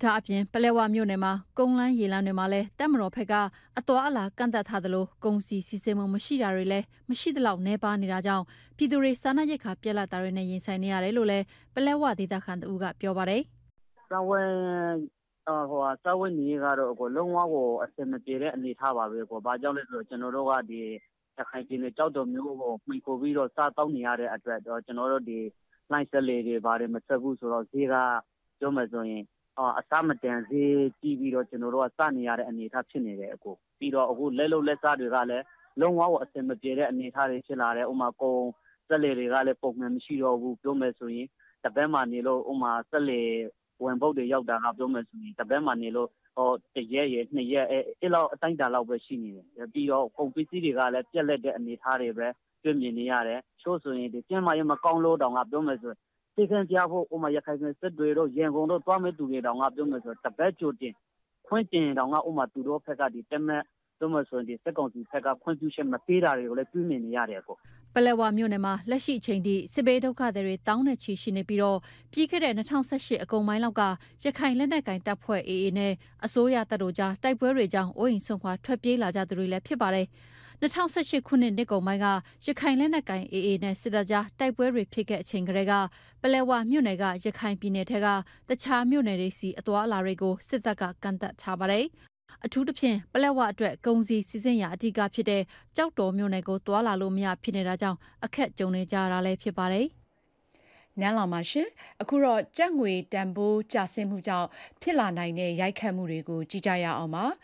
ဒါအပြင်ပလဲဝမြို့နယ်မှာကုန်းလန်းရေလန်းတွေမှာလည်းတပ်မတော်ဖက်ကအတော်အလားကန့်သက်ထားသလိုကုန်းစီစီစဉ်မှုမရှိတာတွေလည်းမရှိသလောက်နှဲပါနေတာကြောင့်ပြည်သူတွေစာနာရိတ်ခါပြက်လက်တာတွေနဲ့ရင်ဆိုင်နေရတယ်လို့လည်းပလဲဝဒေသခံတူကပြောပါတယ်။စာဝင်ဟိုဟာစာဝင်နေကတော့ကိုလုံးဝကိုအစင်မပြေတဲ့အနေထားပါပဲကို။ဘာကြောင့်လဲဆိုတော့ကျွန်တော်တို့ကဒီ ရခိုင်ပြည်နယ်ကြောက်တော်မျိုးကို မှီခိုပြီးတော့ စားတောင်းနေရတဲ့အတွက်တော့ကျွန်တော်တို့ ဒီလိုင်းစလေတွေ ဘာတွေမဆက်ဘူးဆိုတော့ ဈေးက ပြောမယ်ဆိုရင် အဆမတန်ဈေးကြီးပြီးတော့ ကျွန်တော်တို့ကစနေရတဲ့ အနေအထားဖြစ်နေတယ်အခုပြီးတော့ အခု လက်လုံလက်စားတွေကလည်း လုံးဝကို အဆင်မပြေတဲ့ အနေအထားတွေ ဖြစ်လာတယ်ဥမာ ကုံစက်လေတွေကလည်း ပုံမှန်မရှိတော့ဘူး ပြောမယ်ဆိုရင် တပတ်မှနေလို့ဥမာ စက်လေဝင်ပုတ်တွေ ရောက်တာက ပြောမယ်ဆိုရင် တပတ်မှနေလို့ဟော တရက်ရနှစ်ရက် အဲအဲ့လောက် အတိုင်းတာလောက်ပဲ ရှိနေတယ် ပြီးတော့ ကုန်ပစ္စည်းတွေကလည်း ပြက်လက်တဲ့ အနေအထားတွေပဲ တွေ့မြင်နေရတယ်ချို့ဆိုရင်ဒီကျင်းမာရေး မကောင်းလို့တောင်ကပြောမယ်ဆိုရင် ဆေးခန်းပြဖို့ဥမာ ရခိုင်ပြည်စစ်တွေတို့ ရန်ကုန်တို့ သွားမဲ့သူတွေတောင်ကပြောမယ်ဆိုတပတ်ကြိုတင် ခွင့်တင်တောင်ကဥမာ သူတို့ဖက်ကဒီတက်မဲ့တို့မဆိုရင်ဒီစက်ကောင်စီဖက်က ခွင့်ပြုချက် မပေးတာတွေကိုလည်း တွေ့မြင်နေရတယ်ကို ပလက်ဝမြို့နယ်မှာလက်ရှိချိန်ထိစစ်ဘေးဒုက္ခတွေတောင်းနဲ့ချီရှိနေပြီးတော့ပြီးခဲ့တဲ့2018အကုန်ပိုင်းလောက်ကရခိုင်လက်နက်ကင်တပ်ဖွဲ့ AA နဲ့အစိုးရတပ်တို့ကြားတိုက်ပွဲတွေကြောင့်အိုးအိမ်ဆွန့်ခွာထွက်ပြေးလာကြသူတွေလည်းဖြစ်ပါတယ်။2018ခုနှစ်နှစ်ကုန်ပိုင်းကရခိုင်လက်နက်ကိုင် AA နဲ့စစ်တပ်ကြားတိုက်ပွဲတွေဖြစ်ခဲ့အချိန်ကတည်းကပလဲဝမြို့နယ်ကရခိုင်ပြည်နယ်ထက်ကတခြားမြို့နယ်တွေစီအသွာအလာတွေကိုစစ်တပ်ကကန့်သက်ထားပါတယ်။ အထူးသဖြင့်ပလက်ဝအတွက်ကုံစီစီစဉ်ရာအဓိကဖြစ်တဲ့ကြောက်တော်မြို့နယ်ကိုသွာလာလို့မရဖြစ်နေတာကြောင့်အခက်ကြုံနေကြရတာလည်းဖြစ်ပါတယ်။နန်းလာမှာရှင်အခုတော့ကြက်ငွေတန်ဖိုးကျဆင်းမှုကြောင့်ဖြစ်လာနိုင်တဲ့ရိုက်ခတ်မှုတွေကိုကြည့်ကြရအောင်ပါ။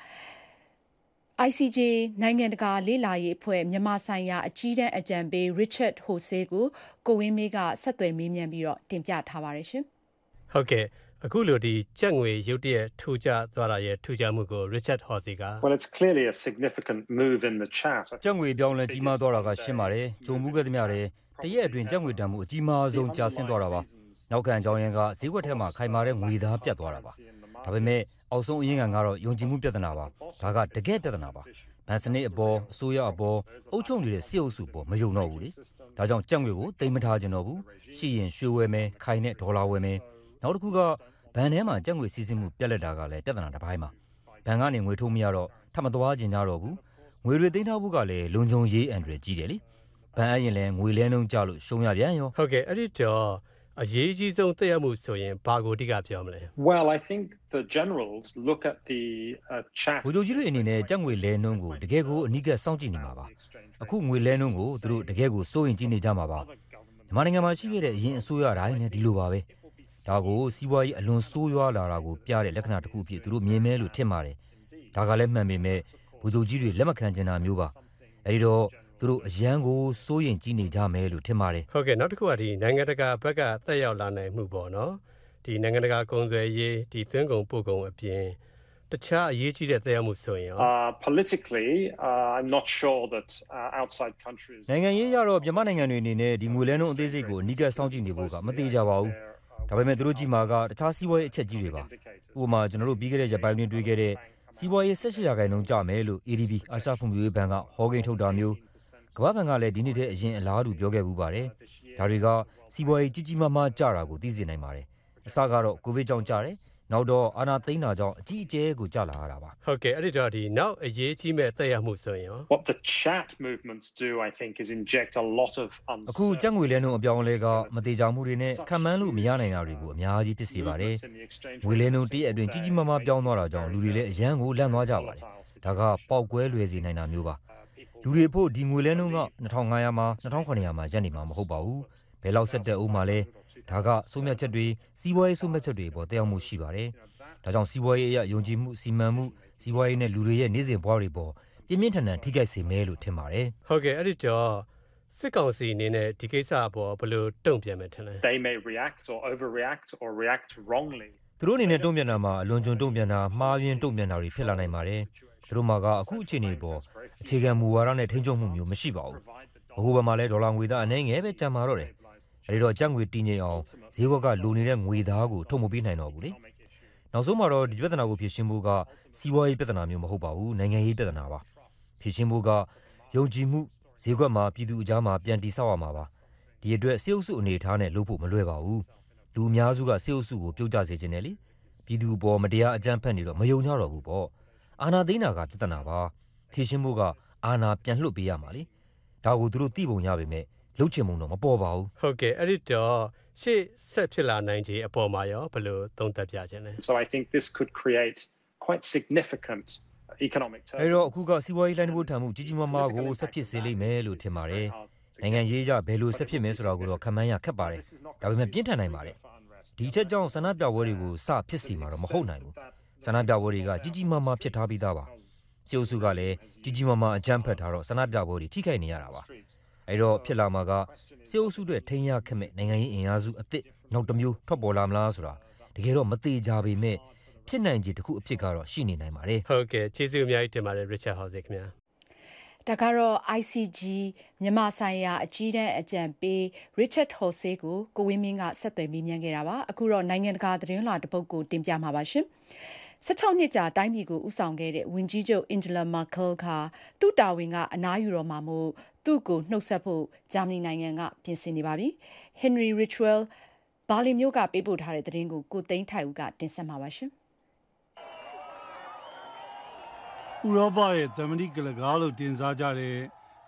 ICJ နိုင်ငံတကာလေ့လာရေးအဖွဲ့မြန်မာဆိုင်ရာအကြီးတန်းအကြံပေး Richard Horsey ကိုကိုဝင်းမေးကဆက်သွယ်မေးမြန်းပြီးတော့တင်ပြထားပါတယ်ရှင်။ဟုတ်ကဲ့ အခုလိုဒီကြက်ငွေရုတ်တရက်ထူကြသွားတာရဲ့ထူကြမှုကို Richard Horsey က Well it's clearly a significant move in the chart. ကြက်ငွေပြောင်းလဲကြီးမားသွားတာကရှင်းပါတယ်။ဂျုံမှုခဲ့သမျှတဲ့တရက်အတွင်းကြက်ငွေတန်မှုအကြီးမားဆုံးကျဆင်းသွားတာပါ။နောက်ခံအကြောင်းရင်းကဈေးကွက်ထဲမှာခိုင်မာတဲ့ငွေသားပြတ်သွားတာပါ။ဒါပေမဲ့အောက်ဆုံးအရင်းခံကတော့ယုံကြည်မှုပြဿနာပါ။ဒါကတကယ်ပြဿနာပါဗန်စနစ်အပေါ်အစိုးရအပေါ်အုပ်ချုပ်နေတဲ့စစ်အုပ်စုပေါ်မယုံတော့ဘူးလေဒါကြောင့်ကြက်ငွေကိုတိမ်မထားကြတော့ဘူးရှိရင်ရွှေဝယ်မယ်ခိုင်နဲ့ဒေါ်လာဝယ်မယ်နောက်တစ်ခုက ဘဏ်ထဲမှာကြက်ငွေစီးဆင်းမှုပြက်လက်တာကလည်းပြဿနာတစ်ပိုင်းပါဘဏ်ကနေငွေထိုးမရတော့ထပ်မသွားကျင်ကြတော့ဘူးငွေတွေသိမ်းထားဖို့ကလည်းလုံခြုံရေးအန်ဒရယ်ကြီးတယ်လေဘဏ်အရင်လဲငွေလဲနှုန်းကြလို့ရှုံးရပြန်ရောဟုတ်ကဲ့အဲ့ဒီတော့အရေးကြီးဆုံးသက်ရောက်မှုဆိုရင်ဘာကိုအဓိကပြောမလဲ Well, I think the generals look at the uh, chat. ဗိုလ်ချုပ်ကြီးတွေအနေနဲ့ကြက်ငွေလဲနှုန်းကိုတကယ်ကိုအနိကစောင့်ကြည့်နေမှာပါအခုငွေလဲနှုန်းကိုသူတို့တကယ်ကိုစိုးရင်ကြည့်နေကြမှာပါမြန်မာနိုင်ငံမှာရှိခဲ့တဲ့အရင်အစိုးရတိုင်းနဲ့ဒီလိုပါပဲ ဒါကိုစီးပွားရေးအလွန်ဆိုးရွားလာတာကိုပြတဲ့လက္ခဏာတစ်ခုအဖြစ်သူတို့မြင်မဲလို့ထင်ပါတယ်ဒါကလည်းမှန်ပေမဲ့ဗိုလ်ချုပ်ကြီးတွေလက်မခံချင်တာမျိုးပါအဲဒီတော့သူတို့အရန်ကိုစိုးရင်ကြည့်နေကြမယ်လို့ထင်ပါတယ်ဟုတ်ကဲ့နောက်တစ်ခုကဒီနိုင်ငံတကာဘက်ကသက်ရောက်လာနိုင်မှုပေါ့နော်ဒီနိုင်ငံတကာကုန်သွယ်ရေးဒီသွင်းကုန်ပို့ကုန်အပြင်တခြားအရေးကြီးတဲ့သက်ရောက်မှုဆိုရင်ရော Uh, politically, uh, I'm not sure that uh, outside countries. နိုင်ငံရေးရတော့မြန်မာနိုင်ငံတွေအနေနဲ့ဒီငွေလဲနှုန်းအသေးစိတ်ကိုအနိကစောင့်ကြည့်နေဖို့ကမသေးကြပါဘူး ဒါပေမဲ့ သူတို့ကြည့်မှာက တခြားစီးပွားရေး အချက်ကြီးတွေပါ ဥပမာ ကျွန်တော်တို့ ပြီးခဲ့တဲ့ ရက်ပိုင်းတွင်တွေ့ခဲ့တဲ့ စီးပွားရေး18ရာခိုင်နှုန်း ကျမယ်လို့ ADB အာရှဖွံ့ဖြိုးရေးဘဏ်က ဟောကိန်းထုတ်တာမျိုး ကမ္ဘာ့ဘဏ်ကလည်း ဒီနှစ်တည်းအရင် အလားတူ ပြောခဲ့မှုပါတယ် ဒါတွေက စီးပွားရေး ကြီးကြီးမားမားကျတာကို သိစေနိုင်ပါတယ် အစကတော့ ကိုဗစ်ကြောင့်ကျတယ် နောက်တော့အာဏာသိမ်းတာကြောင့်အကြီးအကျယ်ကိုကျလာရတာပါဟုတ်ကဲ့အဲ့ဒီတော့ဒီနောက်အရေးကြီးမဲ့သက်ရောက်မှုဆိုရင်ရော What the chat movements do, I think, is inject a lot of အခုကြက်ငွေလဲနှုန်းအပြောင်းအလဲကမသေးကြမှုတွေနဲ့ခံမှန်းလို့မရနိုင်တာတွေကိုအများကြီးဖြစ်စေပါတယ်။ငွေလဲနှုန်းတည့်အတွင်းကြီးကြီးမားမားပြောင်းသွားတာကြောင့်လူတွေလည်းအရန်ကိုလန့်သွားကြပါတယ်။ဒါကပေါက်ကွဲလွယ်စေနိုင်တာမျိုးပါ။လူတွေဖို့ဒီငွေလဲနှုန်းက2500မှာ2900မှာရပ်နေမှာမဟုတ်ပါဘူး။ဘယ်လောက်ဆက်တက်ဦးမှာလဲ။ ဒါကစိုးမြတ်ချက်တွေစီးပွားရေးစိုးမြတ်ချက်တွေပေါ်တက်ရောက်မှုရှိပါတယ်။ဒါကြောင့်စီးပွားရေးအရယုံကြည်မှုစီမံမှုစီးပွားရေးနဲ့လူတွေရဲ့နေ့စဉ်ဘဝတွေပေါ်ပြင်းပြင်းထန်ထန်ထိခိုက်စေမယ်လို့ထင်ပါတယ်။ဟုတ်ကဲ့အဲ့ဒီတော့စစ်ကောင်စီအနေနဲ့ဒီကိစ္စအပေါ်ဘယ်လိုတုံ့ပြန်မယ်ထင်လဲ They may react or overreact or react wrongly. သူတို့အနေနဲ့တုံ့ပြန်တာမှာအလွန်ကျွံတုံ့ပြန်တာမှားယွင်းတုံ့ပြန်တာတွေဖြစ်လာနိုင်ပါတယ်။သူတို့မှာကအခုအခြေအနေပေါ်အခြေခံမူဝါဒနဲ့ထိန်းချုပ်မှုမျိုးမရှိပါဘူး။အခုဘက်မှာလည်းဒေါ်လာငွေသားအနှဲငယ်ပဲကျန်မာတော့တယ်။ အဲဒီတော့ကြက်ငွေတည်ငြိမ်အောင်ဈေးဘက်ကလိုနေတဲ့ငွေသားကိုထုတ်မပေးနိုင်တော့ဘူးလေ။နောက်ဆုံးမှာတော့ဒီပြဿနာကိုဖြေရှင်းဖို့ကစီးပွားရေးပြဿနာမျိုးမဟုတ်ပါဘူးနိုင်ငံရေးပြဿနာပါ။ဖြေရှင်းဖို့ကယုံကြည်မှုဈေးကွက်မှာပြည်သူအကြားမှာပြန်တည်ဆောက်ရမှာပါ။ဒီအတွက်စေအုပ်စုအနေထားနဲ့လုပ်ဖို့မလွယ်ပါဘူး။လူအများစုကစေအုပ်စုကိုပြုတ်ကျစေခြင်းနဲ့လေ။ပြည်သူပေါ်မတရားအကြမ်းဖက်နေတော့မယုံကြတော့ဘူးပေါ့အာနာသိန်းတာကပြဿနာပါဖြေရှင်းဖို့ကအာနာပြန်လှုပ်ပေးရမှာလေဒါကိုသူတို့သိပုံရပေမဲ့ လှုပ်ချင်မှုတော့မပေါ်ပါဘူးဟုတ်ကဲ့အဲ့ဒီတော့ရှေ့ဆက်ဖြစ်လာနိုင်ခြေအပေါ်မှာရောဘယ်လိုသုံးသပ်ပြခြင်းလဲ So I think this could create quite significant economic အဲ turbulence. တော့အခုကစီးပွားရေးလိုင်းတစ်ခုထံမှုကြီးကြီးမားမားကိုဆက်ဖြစ်စေလိမ့်မယ်လို့ထင်ပါတယ်နိုင်ငံရေးကြဘယ်လိုဆက်ဖြစ်မယ်ဆိုတာကိုတော့ခံမှန်းရခက်ပါတယ်ဒါပေမဲ့ပြင်းထန်နိုင်ပါတယ်ဒီအချက်ကြောင့်ဆန္ဒပြပွဲတွေကိုစဖြစ်စီမှာတော့မဟုတ်နိုင်ဘူးဆန္ဒပြပွဲတွေကကြီးကြီးမားမားဖြစ်ထားပြီးသားပါစီအုပ်စုကလည်းကြီးကြီးမားမားအကြမ်းဖက်ထားတော့ဆန္ဒပြပွဲတွေထိခိုက်နေရတာပါ အဲတော့ဖြစ်လာမှာကစီအုပ်စုတွေထိန်းရခက်မဲ့နိုင်ငံရေးအင်အားစုအစ်စ်နောက်တစ်မျိုးထွက်ပေါ်လာမလားဆိုတာတကယ်တော့မသေးကြပေမဲ့ဖြစ်နိုင်ခြေတစ်ခုအဖြစ်ကတော့ရှိနေနိုင်ပါတယ်ဟုတ်ကဲ့ကျေးဇူးအများကြီးတင်ပါတယ် Richard House ခင်ဗျာဒါကတော့ ICG မြန်မာဆိုင်ရာအကြီးတန်းအကြံပေး Richard Hose ကိုကိုဝင်းမင်းကဆက်သွယ်မေးမြန်းခဲ့တာပါအခုတော့နိုင်ငံတကာသတင်းလာတစ်ပုဒ်ကိုတင်ပြမှာပါရှင်16နှစ်ကြာတိုင်းပြည်ကိုဥဆောင်ခဲ့တဲ့ဝင်ကြီးချုပ် Angela Merkel ကသူ့တာဝန်ကအနားယူတော့မှာမို့ သူ့ကိုနှုတ်ဆက်ဖို့ဂျာမနီနိုင်ငံကပြင်ဆင်နေပါပြီ Henry Ridgwell ဘာလင်မြို့ကပေးပို့ထားတဲ့သတင်းကိုကိုသိန်းထိုက်ဦးကတင်ဆက်မှာပါရှင်ဥရောပရဲ့သမဏိကလကားလို့တင်စားကြတဲ့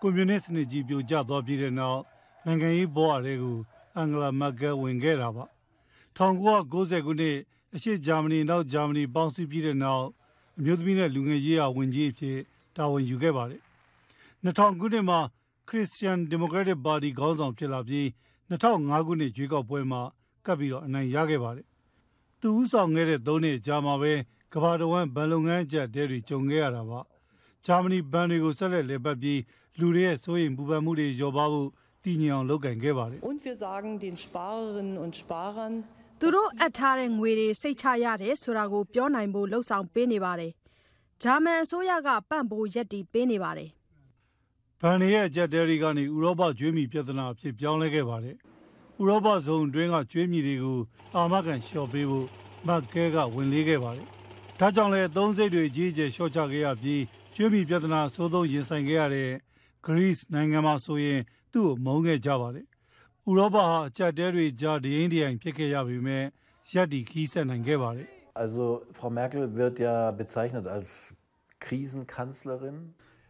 ကွန်မြူနစ်စနစ်ကြီးပြိုကျသွားပြီးတဲ့နောက်နိုင်ငံရေးဘဝတွေကိုအန်ဂလာမက်ကယ်ဝင်ခဲ့တာပါ1990ခုနှစ်အရှေ့ဂျာမနီနောက်ဂျာမနီပေါင်းစည်းပြီးတဲ့နောက်အမျိုးသမီးနဲ့လူငယ်ရေးရာဝန်ကြီးအဖြစ်တာဝန်ယူခဲ့ပါတယ်2000ခုနှစ်မှာ ခရစ်စတန်ဒီမိုကရက်တစ်ပါတီခေါင်းဆောင်ဖြစ်လာပြီး2005ခုနှစ်ရွေးကောက်ပွဲမှာကပ်ပြီးတော့အနိုင်ရခဲ့ပါတယ်သူဦးဆောင်ခဲ့တဲ့၃နှစ်ကြာမှာပဲကမ္ဘာတော်ဝန်ဘဏ်လုပ်ငန်းအကျပ်တဲတွေကြုံခဲ့ရတာပါဂျာမနီဘဏ်တွေကိုဆက်လက်လည်ပတ်ပြီးလူတွေရဲ့စိုးရိမ်ပူပန်မှုတွေလျော့ပါဖို့တည်ငြိမ်အောင်လုပ်ကင်ခဲ့ပါတယ် Und wir sagen den Sparerinnen und Sparern, သူတို့အပ်ထားတဲ့ငွေတွေစိတ်ချရတယ်ဆိုတာကိုပြောနိုင်ဖို့လှုံ့ဆော်ပေးနေပါတယ်။ဂျာမန်အစိုးရကပံ့ပိုးရက်တီပေးနေပါတယ် ဘဏ်တွေရဲ့အကျပ်တဲတွေကနေဥရောပကျွေးမြီပြဿနာအဖြစ်ပြောင်းလဲခဲ့ပါတယ်ဥရောပဇုံအတွင်းကကျွေးမြီတွေကိုအာမခံလျှော့ပေးဖို့မက်ကဲကဝင်လေးခဲ့ပါတယ်ဒါကြောင့်လည်းအသုံးစိတ်တွေကြီးကျယ်လျှော့ချခဲ့ရပြီးကျွေးမီပြဿနာအဆိုးဆုံးရင်ဆိုင်ခဲ့ရတဲ့ Greece နိုင်ငံမှာဆိုရင်သူ့ကိုမုန်းခဲ့ကြပါတယ်။ဥရောပဟာအကြက်တဲတွေကြားဒိရင်ဒိယိုင်ဖြစ်ခဲ့ရပေမဲ့ရက်တီခီးဆက်နိုင်ခဲ့ပါတယ်။ Also Frau Merkel wird ja bezeichnet als Krisenkanzlerin.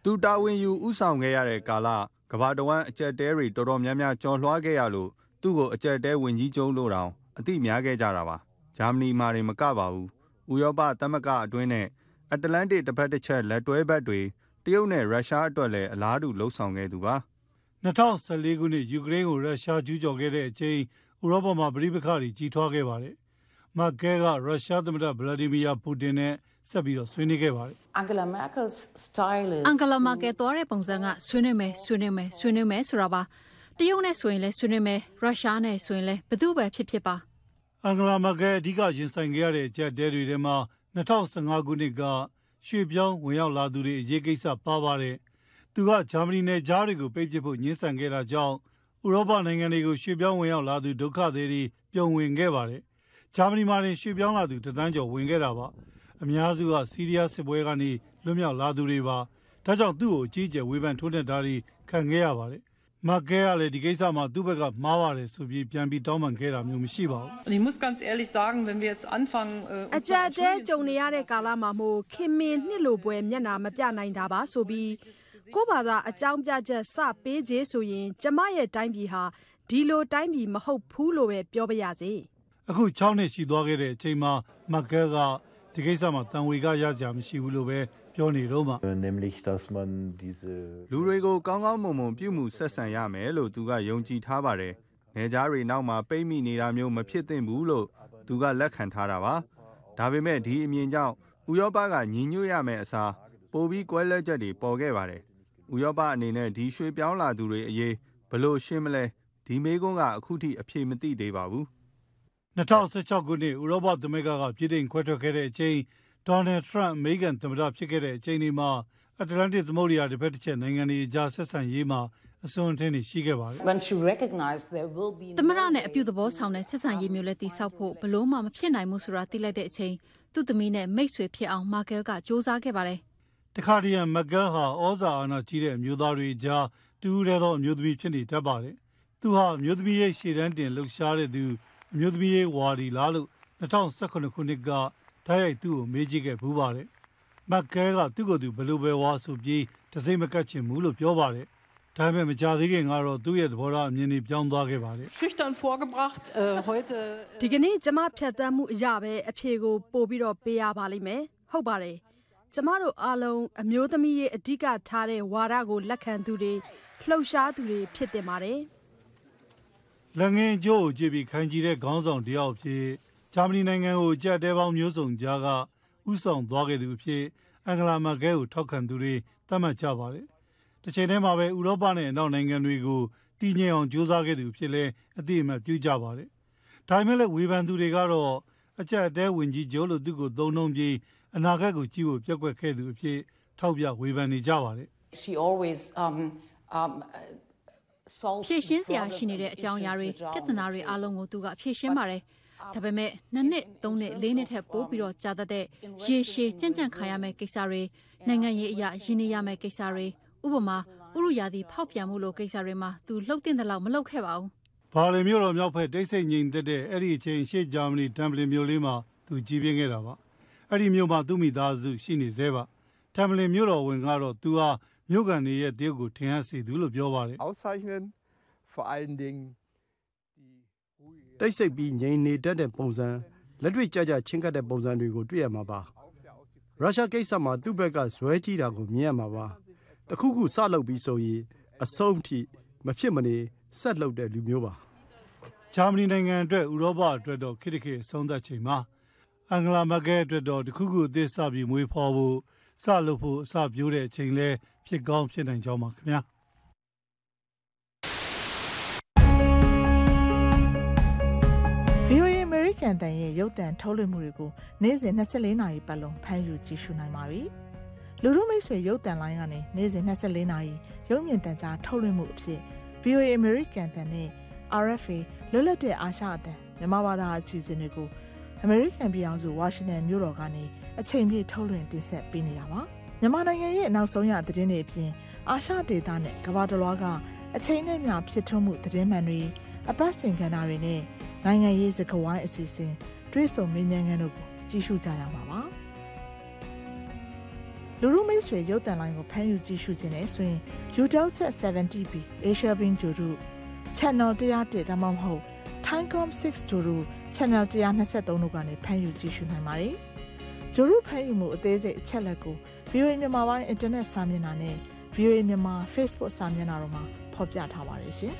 သူတာဝန်ယူဥဆောင်ခဲ့ရတဲ့ကာလကဘာတဝမ်းအကြက်တဲတွေတော်တော်များများကြော်လွှားခဲ့ရလို့သူ့ကိုအကြက်တဲဝင်ကြီးကျုံလို့တောင်အတိများခဲ့ကြတာပါဂျာမနီမှာတွေမကပါဘူးဥရောပသမဂ္ဂအတွင်းနဲ့အတ္တလန်တစ်တစ်ဖက်တစ်ချက်လက်တွဲဘက်တွေတရုတ်နဲ့ရုရှားအတွက်လည်းအလားတူလှုပ်ဆောင်ခဲ့သူပါ2014ခုနှစ်ယူကရိန်းကိုရုရှားကျူးကျော်ခဲ့တဲ့အချိန်ဥရောပမှာပြည်ပခါတွေကြီးထွားခဲ့ပါတယ်။မက်ကဲကရုရှားသမ္မတဗလာဒီမီယာပူတင်နဲ့ ဆက်ပြီးတော့ဆွေးနွေးခဲ့ပါတယ်။ Angela Merkel's style is Angela Merkel သွားတဲ့ပုံစံကဆွေးနွေးမယ်ဆွေးနွေးမယ်ဆွေးနွေးမယ်ဆိုတာပါတရုတ်နဲ့ဆိုရင်လည်းဆွေးနွေးမယ်ရုရှားနဲ့ဆိုရင်လည်းဘယ်သူပဲဖြစ်ဖြစ်ပါအန်ဂလာမကဲအဓိကရင်ဆိုင်ခဲ့ရတဲ့အကြက်တဲတွေထဲမှာ2015ခုနှစ်ကရွှေပြောင်းဝင်ရောက်လာသူတွေအရေးကိစ္စပါပါတယ်။သူကဂျာမနီနဲ့ဂျားတွေကိုပိတ်ပစ်ဖို့ညှင်းဆန်ခဲ့တာကြောင့်ဥရောပနိုင်ငံတွေကိုရွှေပြောင်းဝင်ရောက်လာသူဒုက္ခသည်တွေပြုံဝင်ခဲ့ပါတယ်။ဂျာမနီမှာတင်ရွှေပြောင်းလာသူတသန်းကျော်ဝင်ခဲ့တာပါ။ အများစုကစီးရီးယားစစ်ပွဲကနေလွတ်မြောက်လာသူတွေပါ။ဒါကြောင့်သူ့ကိုအကြီးအကျယ်ဝေဖန်ထိုးနှက်တာတွေခံခဲ့ရပါတယ်။မကဲကလည်းဒီကိစ္စမှာသူ့ဘက်ကမှားပါတယ်ဆိုပြီးပြန်ပြီးတောင်းပန်ခဲ့တာမျိုးမရှိပါဘူး။ Ich muss ganz ehrlich sagen, wenn wir jetzt anfangen အကြက်တဲကြုံနေရတဲ့ကာလမှာမို့ခင်မင်နှစ်လိုပွဲမျက်နာမပြနိုင်တာပါဆိုပြီးကိုဘာသာအကြောင်းပြချက်စပေးခြေဆိုရင် ကျမရဲ့တိုင်းပြည်ဟာဒီလိုတိုင်းပြည်မဟုတ်ဘူးလို့ပဲပြောပါရစေအခု6နှစ်ရှိသွားခဲ့တဲ့အချိန်မှာမက်ကဲက ဒီကိစ္စမှာတန်ဝေကရကြမရှိဘူးလို့ပဲပြောနေတော့မှ nämlich dass man diese လူတွေကိုကောင်းကောင်းမွန်မွန်ပြုမှုဆက်ဆံရမယ်လို့သူကယုံကြည်ထားပါတယ်။နေကြားတွေနောက်မှာပိတ်မိနေတာမျိုးမဖြစ်သင့်ဘူးလို့သူကလက်ခံထားတာပါ။ဒါပေမဲ့ဒီအမြင်ကြောင့်ဥရောပကညီညွတ်ရမယ့်အစားပိုပြီးကွဲလွဲချက်တွေပေါ်ခဲ့ပါတယ်။ဥရောပအနေနဲ့ဒီရွှေပြောင်းလာသူတွေအရေးဘလို့ရှင်းမလဲဒီမေးခွန်းကအခုထိအဖြေမသိသေးပါဘူး 2016ခုနှစ်ဥရောပသမဂ္ဂကပြည်ထောင်ခွဲထွက်ခဲ့တဲ့အချိန်ဒေါ်နယ်ထရန့်အမေရိကန်သမ္မတဖြစ်ခဲ့တဲ့အချိန်ဒီမှာအတ္တလန်တစ်သမုဒ္ဒရာတစ်ဖက်တစ်ချက်နိုင်ငံတွေအကြားဆက်ဆံရေးမှာအစွန်အထင်းတွေရှိခဲ့ပါတယ် when she recognized there will be သမရနဲ့အပြုသဘောဆောင်တဲ့ဆက်ဆံရေးမျိုးလည်းတည်ဆောက်ဖို့ဘလို့မှမဖြစ်နိုင်ဘူးဆိုတာသိလိုက်တဲ့အချိန်သူ့သမီးနဲ့မိတ်ဆွေဖြစ်အောင်မာကဲကစ조사ခဲ့ပါတယ်တခါတည်းမက်ကဲဟာဩဇာအာဏာကြီးတဲ့အမျိုးသားတွေကြားတူးရဲသောအမျိုးသမီးဖြစ်နေတတ်ပါတယ်သူဟာအမျိုးသမီးရဲ့ရှေ့တန်းတင်လှုပ်ရှားတဲ့သူ အမျိုးသမီးရဲ့ဝါဒီလားလို့2018ခုနှစ်ကတိုက်ရိုက်သူ့ကိုမေးကြည့်ခဲ့ဘူးပါတယ်။မက်ကဲကသူ့ကိုယ်သူဘယ်လိုပဲဝါဆိုပြီးတစိမ့်မကတ်ချင်ဘူးလို့ပြောပါတယ်။ဒါပေမဲ့မကြသေးခင်ကတော့သူ့ရဲ့သဘောထားအမြင်တွေပြောင်းသွားခဲ့ပါတယ် schüchtern vorgebracht. Äh, heute ဒီကနေ့ကျမဖြတ်သန်းမှုအရာပဲအဖြေကိုပို့ပြီးတော့ပေးရပါလိမ့်မယ်ဟုတ်ပါတယ်ကျမတို့အားလုံးအမျိုးသမီးရဲ့အဓိကထားတဲ့ဝါဒကိုလက်ခံသူတွေလှုပ်ရှားသူတွေဖြစ်တင်ပါတယ်။ လက်ငင်းကျိုးကိုကြည့်ပြီးခိုင်ကြီးတဲ့ခေါင်းဆောင်တယောက်ဖြစ်ဂျာမနီနိုင်ငံကိုကြက်တဲပေါင်းမျိုးစုံကြားကဥဆောင်သွားခဲ့သူအဖြစ်အန်ဂလာမကဲကိုထောက်ခံသူတွေသတ်မှတ်ကြပါတယ်။တစ်ချိန်တည်းမှာပဲဥရောပနဲ့အနောက်နိုင်ငံတွေကိုတည်ငြိမ်အောင်ကြိုးစားခဲ့သူဖြစ်လဲအတိအမှတ်ပြုကြပါတယ်။ဒါပေမဲ့လည်းဝေဖန်သူတွေကတော့အကြက်တဲဝင်ကြီးကျိုးလို့သူ့ကိုသုံးနှုံပြီးအနာဂတ်ကိုကြည့်ဖို့ပြက်ကွက်ခဲ့သူအဖြစ်ထောက်ပြဝေဖန်နေကြပါတယ် she always um um ဖြည့်ရှင်းစရာရှိနေတဲ့အကြောင်းအရာတွေပြဿနာတွေအားလုံးကိုသူကဖြည့်ရှင်းပါတယ်ဒါပေမဲ့နှစ်နှစ်သုံးနှစ်လေးနှစ်ထက်ပိုပြီးတော့ကြာတတ်တဲ့ရေရှည်ကြံ့ကြံ့ခံရမယ့်ကိစ္စတွေနိုင်ငံရေးအရာရင်းနှီးရမယ့်ကိစ္စတွေဥပမာဥရုယာတီဖောက်ပြန်မှုလိုကိစ္စတွေမှာသူလှုပ်တင်တဲ့လောက်မလှုပ်ခဲ့ပါဘူး။ဘာလင်မြို့တော်မြောက်ဖက်တိတ်ဆိတ်ငြိမ်သက်တဲ့အဲ့ဒီအချိန်ရှေ့ဂျာမနီတမ်ပလင်မြို့လေးမှာသူကြီးပြင်းခဲ့တာပါ။အဲ့ဒီမြို့မှာသူ့မိသားစုရှိနေသေးပါ။တမ်ပလင်မြို့တော်ဝင်ကတော့သူဟာ မြို့ကန်တွေရဲ့တရုတ်ကိုထင်ဟပ်စေသူလို့ပြောပါတယ် auszeichnen. Vor allen Dingen တိတ်ဆိတ်ပြီးငြိမ်နေတတ်တဲ့ပုံစံလက်တွေ့ကြကြချင်းကပ်တဲ့ပုံစံတွေကိုတွေ့ရမှာပါရုရှားကိစ္စမှာသူ့ဘက်ကဇွဲကြီးတာကိုမြင်ရမှာပါတခုခုစလုပ်ပြီးဆိုရင်အဆုံးထိမဖြစ်မနေဆက်လုပ်တဲ့လူမျိုးပါဂျာမနီနိုင်ငံအတွက်ဥရောပအတွက်တော့ခိတခေအဆုံးသတ်ချိန်မှာအင်္ဂလာမကဲအတွက်တော့တခုခုအသစ်စပြီးမွေးဖော်ဖို့စလုပ်ဖို့အစပြိုးတဲ့အချိန်လဲ ဖြစ်ကောင်းဖြစ်နိုင်ကြောင်းပါခင်ဗျာ VOA American တန်ရဲ့ရုပ်တံထုတ်လွှင့်မှုတွေကိုနေ့စဉ်24နာရီပတ်လုံးဖမ်းယူကြည့်ရှုနိုင်ပါပြီ။လူမှုမိတ်ဆွေရုပ်တံလိုင်းကနေနေ့စဉ်24နာရီရုပ်မြင်သံကြားထုတ်လွှင့်မှုအဖြစ် VOA American တန်နဲ့ RFA လွတ်လပ်တဲ့အာရှအသံမြန်မာဘာသာအစီအစဉ်တွေကို American ပြည်အောင်စု Washington မြို့တော်ကနေအချိန်ပြည့်ထုတ်လွှင့်တင်ဆက်ပေးနေတာပါ။ မြန်မာနိုင်ငံရဲ့နောက်ဆုံးရသတင်းတွေအပြင်အာရှဒေသနဲ့ကမ္ဘာတစ်လွှားကအချိန်နဲ့မျှဖြစ်ထွန်းမှုသတင်းမှန်တွေအပတ်စဉ်ကဏ္ဍတွေနဲ့နိုင်ငံရေးစကားဝိုင်းအစီအစဉ်တွေးဆုံမေးမြန်းခန်းတို့ကိုကြည့်ရှုကြရမှာပါလူလူမိတ်ဆွေရုပ်တံလိုင်းကိုဖမ်းယူကြည့်ရှုခြင်းနဲ့ဆိုရင် UDEL Chat 70B Asia Bin ဂျိုတို့ Channel 101ဒါမှမဟုတ် Timecom 6ဂျိုတို့ Channel 123တို့ကနေဖမ်းယူကြည့်ရှုနိုင်ပါတယ်ဂျိုတို့ဖမ်းယူမှုအသေးစိတ်အချက်လက်ကို VOA မြန်မာပိုင်း Internet စာမျက်နှာနဲ့ VOA မြန်မာ Facebook စာမျက်နှာတို့မှာဖော်ပြထားပါတယ်ရှင်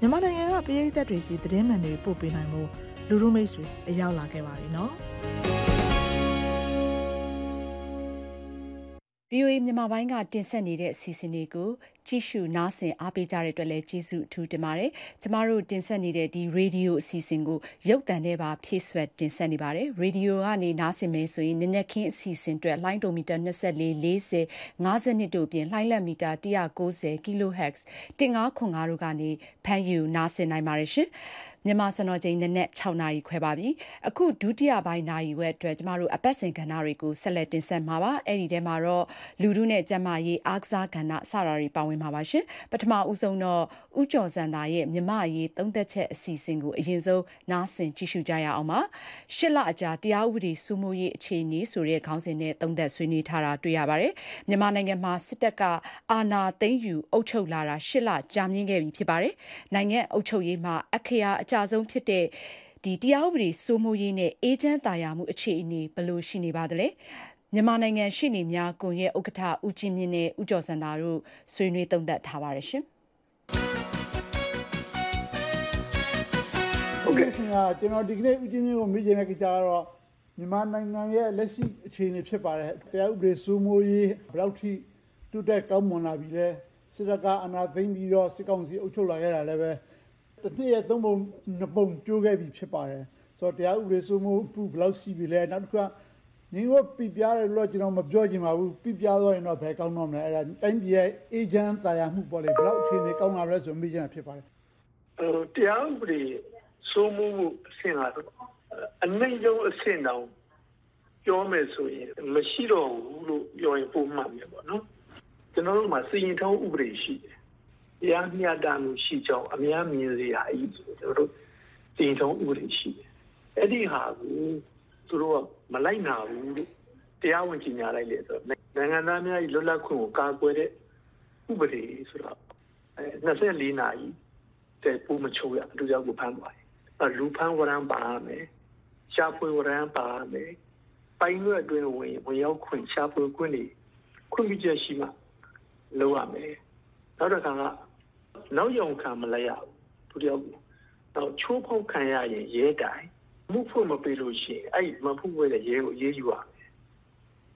မြန်မာနိုင်ငံကပြည်ထောင်စုတွေစီသတင်းမှန်တွေပို့ပေးနိုင်မှုလူလူမိတ်ဆွေအရောက်လာခဲ့ပါပြီနော် VOA မြန်မာပိုင်းကတင်ဆက်နေတဲ့အစီအစဉ်တွေကိုကြည့်ရှုနားဆင်အားပေးကြတဲ့အတွက်လည်းကျေးဇူးအထူးတင်ပါတယ်။ကျမတို့တင်ဆက်နေတဲ့ဒီရေဒီယိုအစီအစဉ်ကိုရုပ်သံနဲ့ပါဖြည့်ဆွက်တင်ဆက်နေပါတယ်။ရေဒီယိုကနေနားဆင်မယ်ဆိုရင်နက်နက်ခင်းအစီအစဉ်အတွက်လိုင်းဒိုမီတာ24 40 52တို့ပြင်လှိုင်းလက်မီတာ190 kHz 1505တို့ကနေဖမ်းယူနားဆင်နိုင်ပါတယ်ရှင်။ မြန်မာစံတော်ချိန်နနက်6နာရီခွဲပါပြီအခုဒုတိယပိုင်းနာရီဝက်အတွက်ကျမတို့အပတ်စဉ်ကဏ္ဍတွေကိုဆက်လက်တင်ဆက်မှာပါအဲ့ဒီထဲမှာတော့လူထုနဲ့ကျမရေးအားကစားကဏ္ဍစတာတွေပါဝင်မှာပါရှင်ပထမဦးဆုံးတော့ဥကျော်စံသာရဲ့မြမရေးသုံးသက်ချက်အစီအစဉ်ကိုအရင်ဆုံးနားဆင်ကြည့်ရှုကြရအောင်ပါရှစ်လအကြာတရားဥပဒေစိုးမိုးရေးအခြေအနေဆိုတဲ့ခေါင်းစဉ်နဲ့သုံးသက်ဆွေးနွေးထားတာတွေ့ရပါတယ်မြန်မာနိုင်ငံမှာစစ်တပ်ကအာဏာသိမ်းယူအုပ်ချုပ်လာတာရှစ်လကြာမြင့်ခဲ့ပြီဖြစ်ပါတယ်နိုင်ငံအုပ်ချုပ်ရေးမှာအခရာအကြဆုံးဖြစ်တဲ့ဒီတရားဥပဒေစိုးမိုးရေးနဲ့အေဂျင့်တာယာမှုအခြေအနေဘယ်လိုရှိနေပါသလဲမြန်မာနိုင်ငံရှိနေများကွန်ရဲ့ဥက္ကဋ္ဌဦးချင်းမြင့်နဲ့ဦးကျော်စံသာတို့ဆွေးနွေးသုံးသပ်ထားပါတယ်ရှင်ဟုတ်ကဲ့ခင်ဗျာကျွန်တော်ဒီကနေ့ဦးချင်းမြင့်ကိုမေးချင်တဲ့ကိစ္စကတော့မြန်မာနိုင်ငံရဲ့လက်ရှိအခြေအနေဖြစ်ပါတယ်တရားဥပဒေစိုးမိုးရေးဘယ်လောက်ထိတိုးတက်ကောင်းမွန်လာပြီလဲစစ်တပ်ကအနာသိမ့်ပြီးတော့စစ်ကောင်စီအုပ်ချုပ်လာခဲ့တာလည်းပဲ တစ်နှစ်ရဲ့သုံးပုံနှစ်ပုံကျိုးခဲ့ပြီဖြစ်ပါတယ်ဆိုတော့တရားဥပဒေစိုးမိုးမှုဘယ်လောက်ရှိပြီလဲနောက်တစ်ခါညီတို့ပြပြရတယ်လို့ကျွန်တော်မပြောချင်ပါဘူးပြပြတော့ရင်တော့ဘယ်ကောင်းတော့မလဲအဲ့ဒါတိုင်းပြည်ရဲ့အေဂျင့်တာယာမှုပေါ်လေဘယ်လောက်အခြေအနေကောင်းလာလဲဆိုမေးချင်တာဖြစ်ပါတယ်ဟိုတရားဥပဒေစိုးမိုးမှုအဆင့်ကတော့အနိုင်ဆုံးအဆင့်တောင်ပြောမယ်ဆိုရင်မရှိတော့ဘူးလို့ပြောရင်ပုံမှန်ပဲပေါ့နော်ကျွန်တော်တို့မှာစီရင်ထုံးဥပဒေရှိတယ် တရားမျှတမှုရှိကြောင်းအများမြင်စေရအကြီးဆိုကျွန်တော်တို့တင်ထုံးဥပဒေရှိတယ်။အဲ့ဒီဟာကိုသူတို့ကမလိုက်နာဘူးလို့တရားဝင်ကြီးညာလိုက်လေဆိုတော့နိုင်ငံသားများ၏လွတ်လပ်ခွင့်ကိုကာကွယ်တဲ့ဥပဒေဆိုတော့အဲ24နာရီတဲ့ပုံမချိုးရလူကြောက်ကိုဖမ်းသွားတယ်။အဲလူဖမ်းဝရမ်းပါမယ်။ရှားဖွေဝရမ်းပါမယ်။ပိုင်းရွက်အတွင်းဝင်ဝင်ရောက်ခွင့်ရှားဖွေခွင့်တွေခွင့်ပြုချက်ရှိမှလုပ်ရမယ်။နောက်တစ်ခါက နောက်ယုံခံမလိုက်ရဘူးသူတယောက်ကိုတော့ချိုးဖောက်ခံရရင်ရဲတိုင်မှုဖို့မပေးလို့ရှိရင်အဲ့မဖို့ဝဲတဲ့ရဲကိုရေးယူရမယ်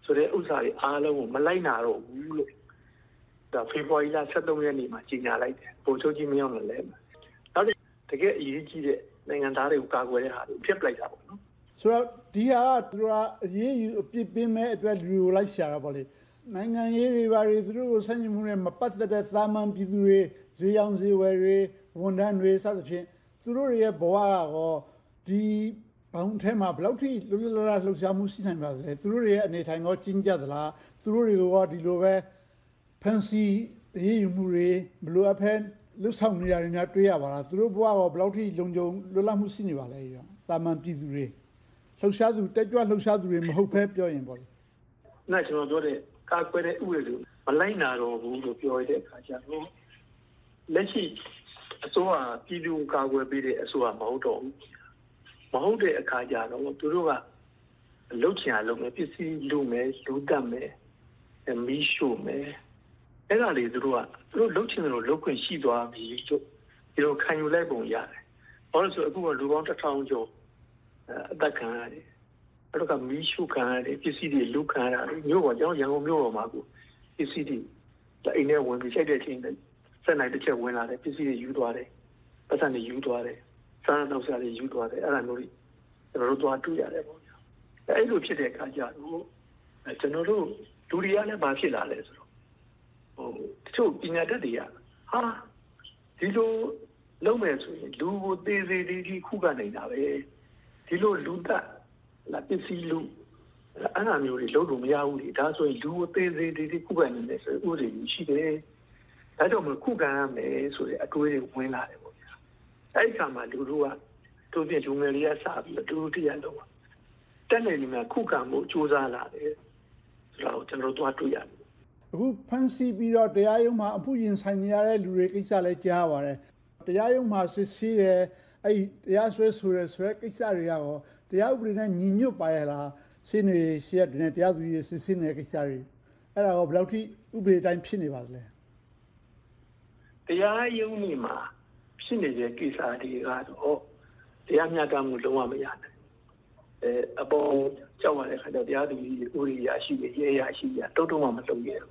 ဆိုတဲ့ဥစ္စာတွေအားလုံးကိုမလိုက်နာတော့ဘူးလို့ဒါဖေဖော်ဝါရီလ23ရက်နေ့မှာကြီးညာလိုက်တယ်ပုံချုပ်ကြီးမရောက်လည်းနောက်တကယ်အရေးကြီးတဲ့နိုင်ငံသားတွေကိုကာကွယ်တဲ့ဟာတွေဖြစ်ပလိုက်တာပေါ့နော်ဆိုတော့ဒီဟာကသူကအရေးယူအပြစ်ပေးမဲ့အတွက်လူကိုလိုက်ရှာတာပေါ့လေ နိုင်ငံရေးတွေဘာတွေသူတို့ကိုဆန့်ကျင်မှုနဲ့မပတ်သက်တဲ့သာမန်ပြည်သူတွေဈေးရောင်းဈေးဝယ်တွေဝန်ထမ်းတွေစသဖြင့်သူတို့ရဲ့ဘဝကတော့ဒီဘောင်ထဲမှာဘယ်လောက်ထိလွတ်လွတ်လပ်လပ်လှုပ်ရှားမှုရှိနိုင်ပါသလဲသူတို့ရဲ့အနေထိုင်ကောကျဉ်းကြသလားသူတို့တွေကဒီလိုပဲဖန်စီရေးယူမှုတွေဘလို့အဖက်လှုပ်ဆောင်နေရတဲ့များတွေ့ရပါလားသူတို့ဘဝကဘယ်လောက်ထိလုံခြုံလွတ်လပ်မှုရှိနေပါလဲရောသာမန်ပြည်သူတွေလှုပ်ရှားသူတက်ကြွလှုပ်ရှားသူတွေမဟုတ်ဘဲပြောရင်ပေါ့လေ။အဲ့ကျွန်တော်ပြောတဲ့ ကာကွယ်တဲ့ဥပဒေကိုမလိုက်နာတော့ဘူးလို့ပြောရတဲ့အခါကျတော့လက်ရှိအစိုးရပြည်သူကာကွယ်ပေးတဲ့အစိုးရမဟုတ်တော့ဘူးမဟုတ်တဲ့အခါကျတော့သူတို့ကလှုပ်ချင်အောင်လုပ်မယ်ပစ္စည်းလူမယ်လူတတ်မယ်မီးရှို့မယ်အဲ့ဒါလေးသူတို့ကသူတို့လှုပ်ချင်တယ်လို့လှုပ်ခွင့်ရှိသွားပြီလို့ဒီလိုခံယူလိုက်ပုံရတယ်ဘာလို့ဆိုအခုကလူပေါင်းတစ်ထောင်ကျော်အသက်ခံရတယ် အဲ့တော့ကမီးရှို့ခံရတယ်ပစ္စည်းတွေလူခံရတယ်မြို့ပေါ်ကျွန်တော်ရန်ကုန်မြို့ပေါ်မှာကိုပစ္စည်းတွေအိမ်ထဲဝင်ပြီးချိန်တဲ့ချိန်ဆက်နိုင်တစ်ချက်ဝင်လာတယ်ပစ္စည်းတွေယူသွားတယ်ပတ်စံတွေယူသွားတယ်စားနောက်စားတွေယူသွားတယ်အဲ့ဒါမျိုးတွေကျွန်တော်တို့သွားတွေ့ရတယ်ပေါ့အဲ့လိုဖြစ်တဲ့အခါကျတော့ကျွန်တော်တို့လူတွေကလည်းဘာဖြစ်လာလဲဆိုတော့ဟိုတချို့ပညာတတ်တွေကဟာဒီလိုလုံးမယ်ဆိုရင်လူကိုသေးသေးလေးကြီးခုကနေတာပဲဒီလိုလူတတ် လာပစ္စည်းလူအဲ့ဒါမျိုးတွေလုပ်လို့မရဘူးလေဒါဆိုရင်လူအသေးသေးသေးသေးခုခံနေတယ်ဆိုဥပဒေကြီးရှိတယ်ဒါကြောင့်မလို့ခုခံရမယ်ဆိုတဲ့အတွေးတွေဝင်လာတယ်ပေါ့ဗျာအဲ့ဒီခါမှာလူတို့ကတို့ပြင်လူငယ်လေးကစပြီးတော့တူတူတရလုံးတက်နေနေမှာခုခံမှုစူးစမ်းလာတယ်ဆိုတော့ကျွန်တော်တို့သွားတွေ့ရတယ်အခုဖန်စီပြီးတော့တရားရုံးမှာအမှုရင်ဆိုင်နေရတဲ့လူတွေကိစ္စလည်းကြားပါတယ်တရားရုံးမှာစစ်ဆေးတယ်အဲ့တရားစွဲဆိုရဲဆိုရဲကိစ္စတွေရော တရားဥပဒေနဲ့ညီညွတ်ပါရဲ့လားရှင်းနေရှင်းတဲ့တရားသူကြီးစစ်ဆေးနေတဲ့ကိစ္စတွေအဲ့ဒါကဘယ်လောက်ထိဥပဒေတိုင်းဖြစ်နေပါသလဲတရားရုံးနေမှာဖြစ်နေတဲ့ကိစ္စတွေကတော့တရားမျှတမှုလုံးဝမရနိုင်အဲအပေါ်ကြောက်ရတဲ့ခါကျတရားသူကြီးဥပဒေရရှိရရဲရရှိရတုတ်တုံးမှမလုပ်ရဘူး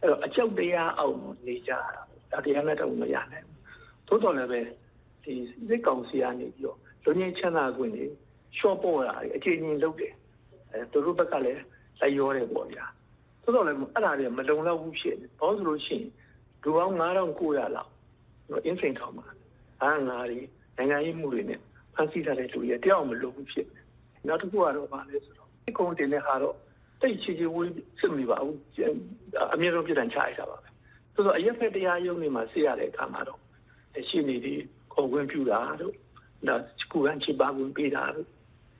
အဲ့တော့အကြောက်တရားအောင်နေကြတာဒါတရားမျှတမှုမရနိုင်ဘူးသို့တော်လည်းပဲဒီစိတ်ကောင်စီကနေပြီးတော့လူငင်းချမ်းသာခွင့်တွေ ရှော့ပေါ်တာအချိန်ချင်းလုပ်တယ်အဲသူတို့ဘက်ကလည်းလိုက်ရောတယ်ပေါ့ဗျာသို့တော်လည်းအဲ့ဒါတွေမလုံလောက်ဘူးဖြစ်နေဘာလို့ဆိုလို့ရှိရင်လူပေါင်း9900လောက်အင်းစိန်ထောင်မှာအားငါးတွေနိုင်ငံရေးမှုတွေနဲ့ဖန်ဆီးထားတဲ့လူတွေတယောက်မလို့ဘူးဖြစ်နေနောက်တစ်ခုကတော့ဗာလဲဆိုတော့ဒီကုန်းတင်တဲ့ဟာတော့တိတ်ချီချီဝေးစစ်မိပါဘူးအမြင့်ဆုံးပြည်တန်ချရတာပါပဲဆိုတော့အရက်ဖက်တရားရုံးတွေမှာဆေးရတဲ့အခါမှာတော့ရှိနေဒီခေါ်ခွင့်ပြုတာတို့နောက်ကုကန်းချိပါခွင့်ပေးတာတို့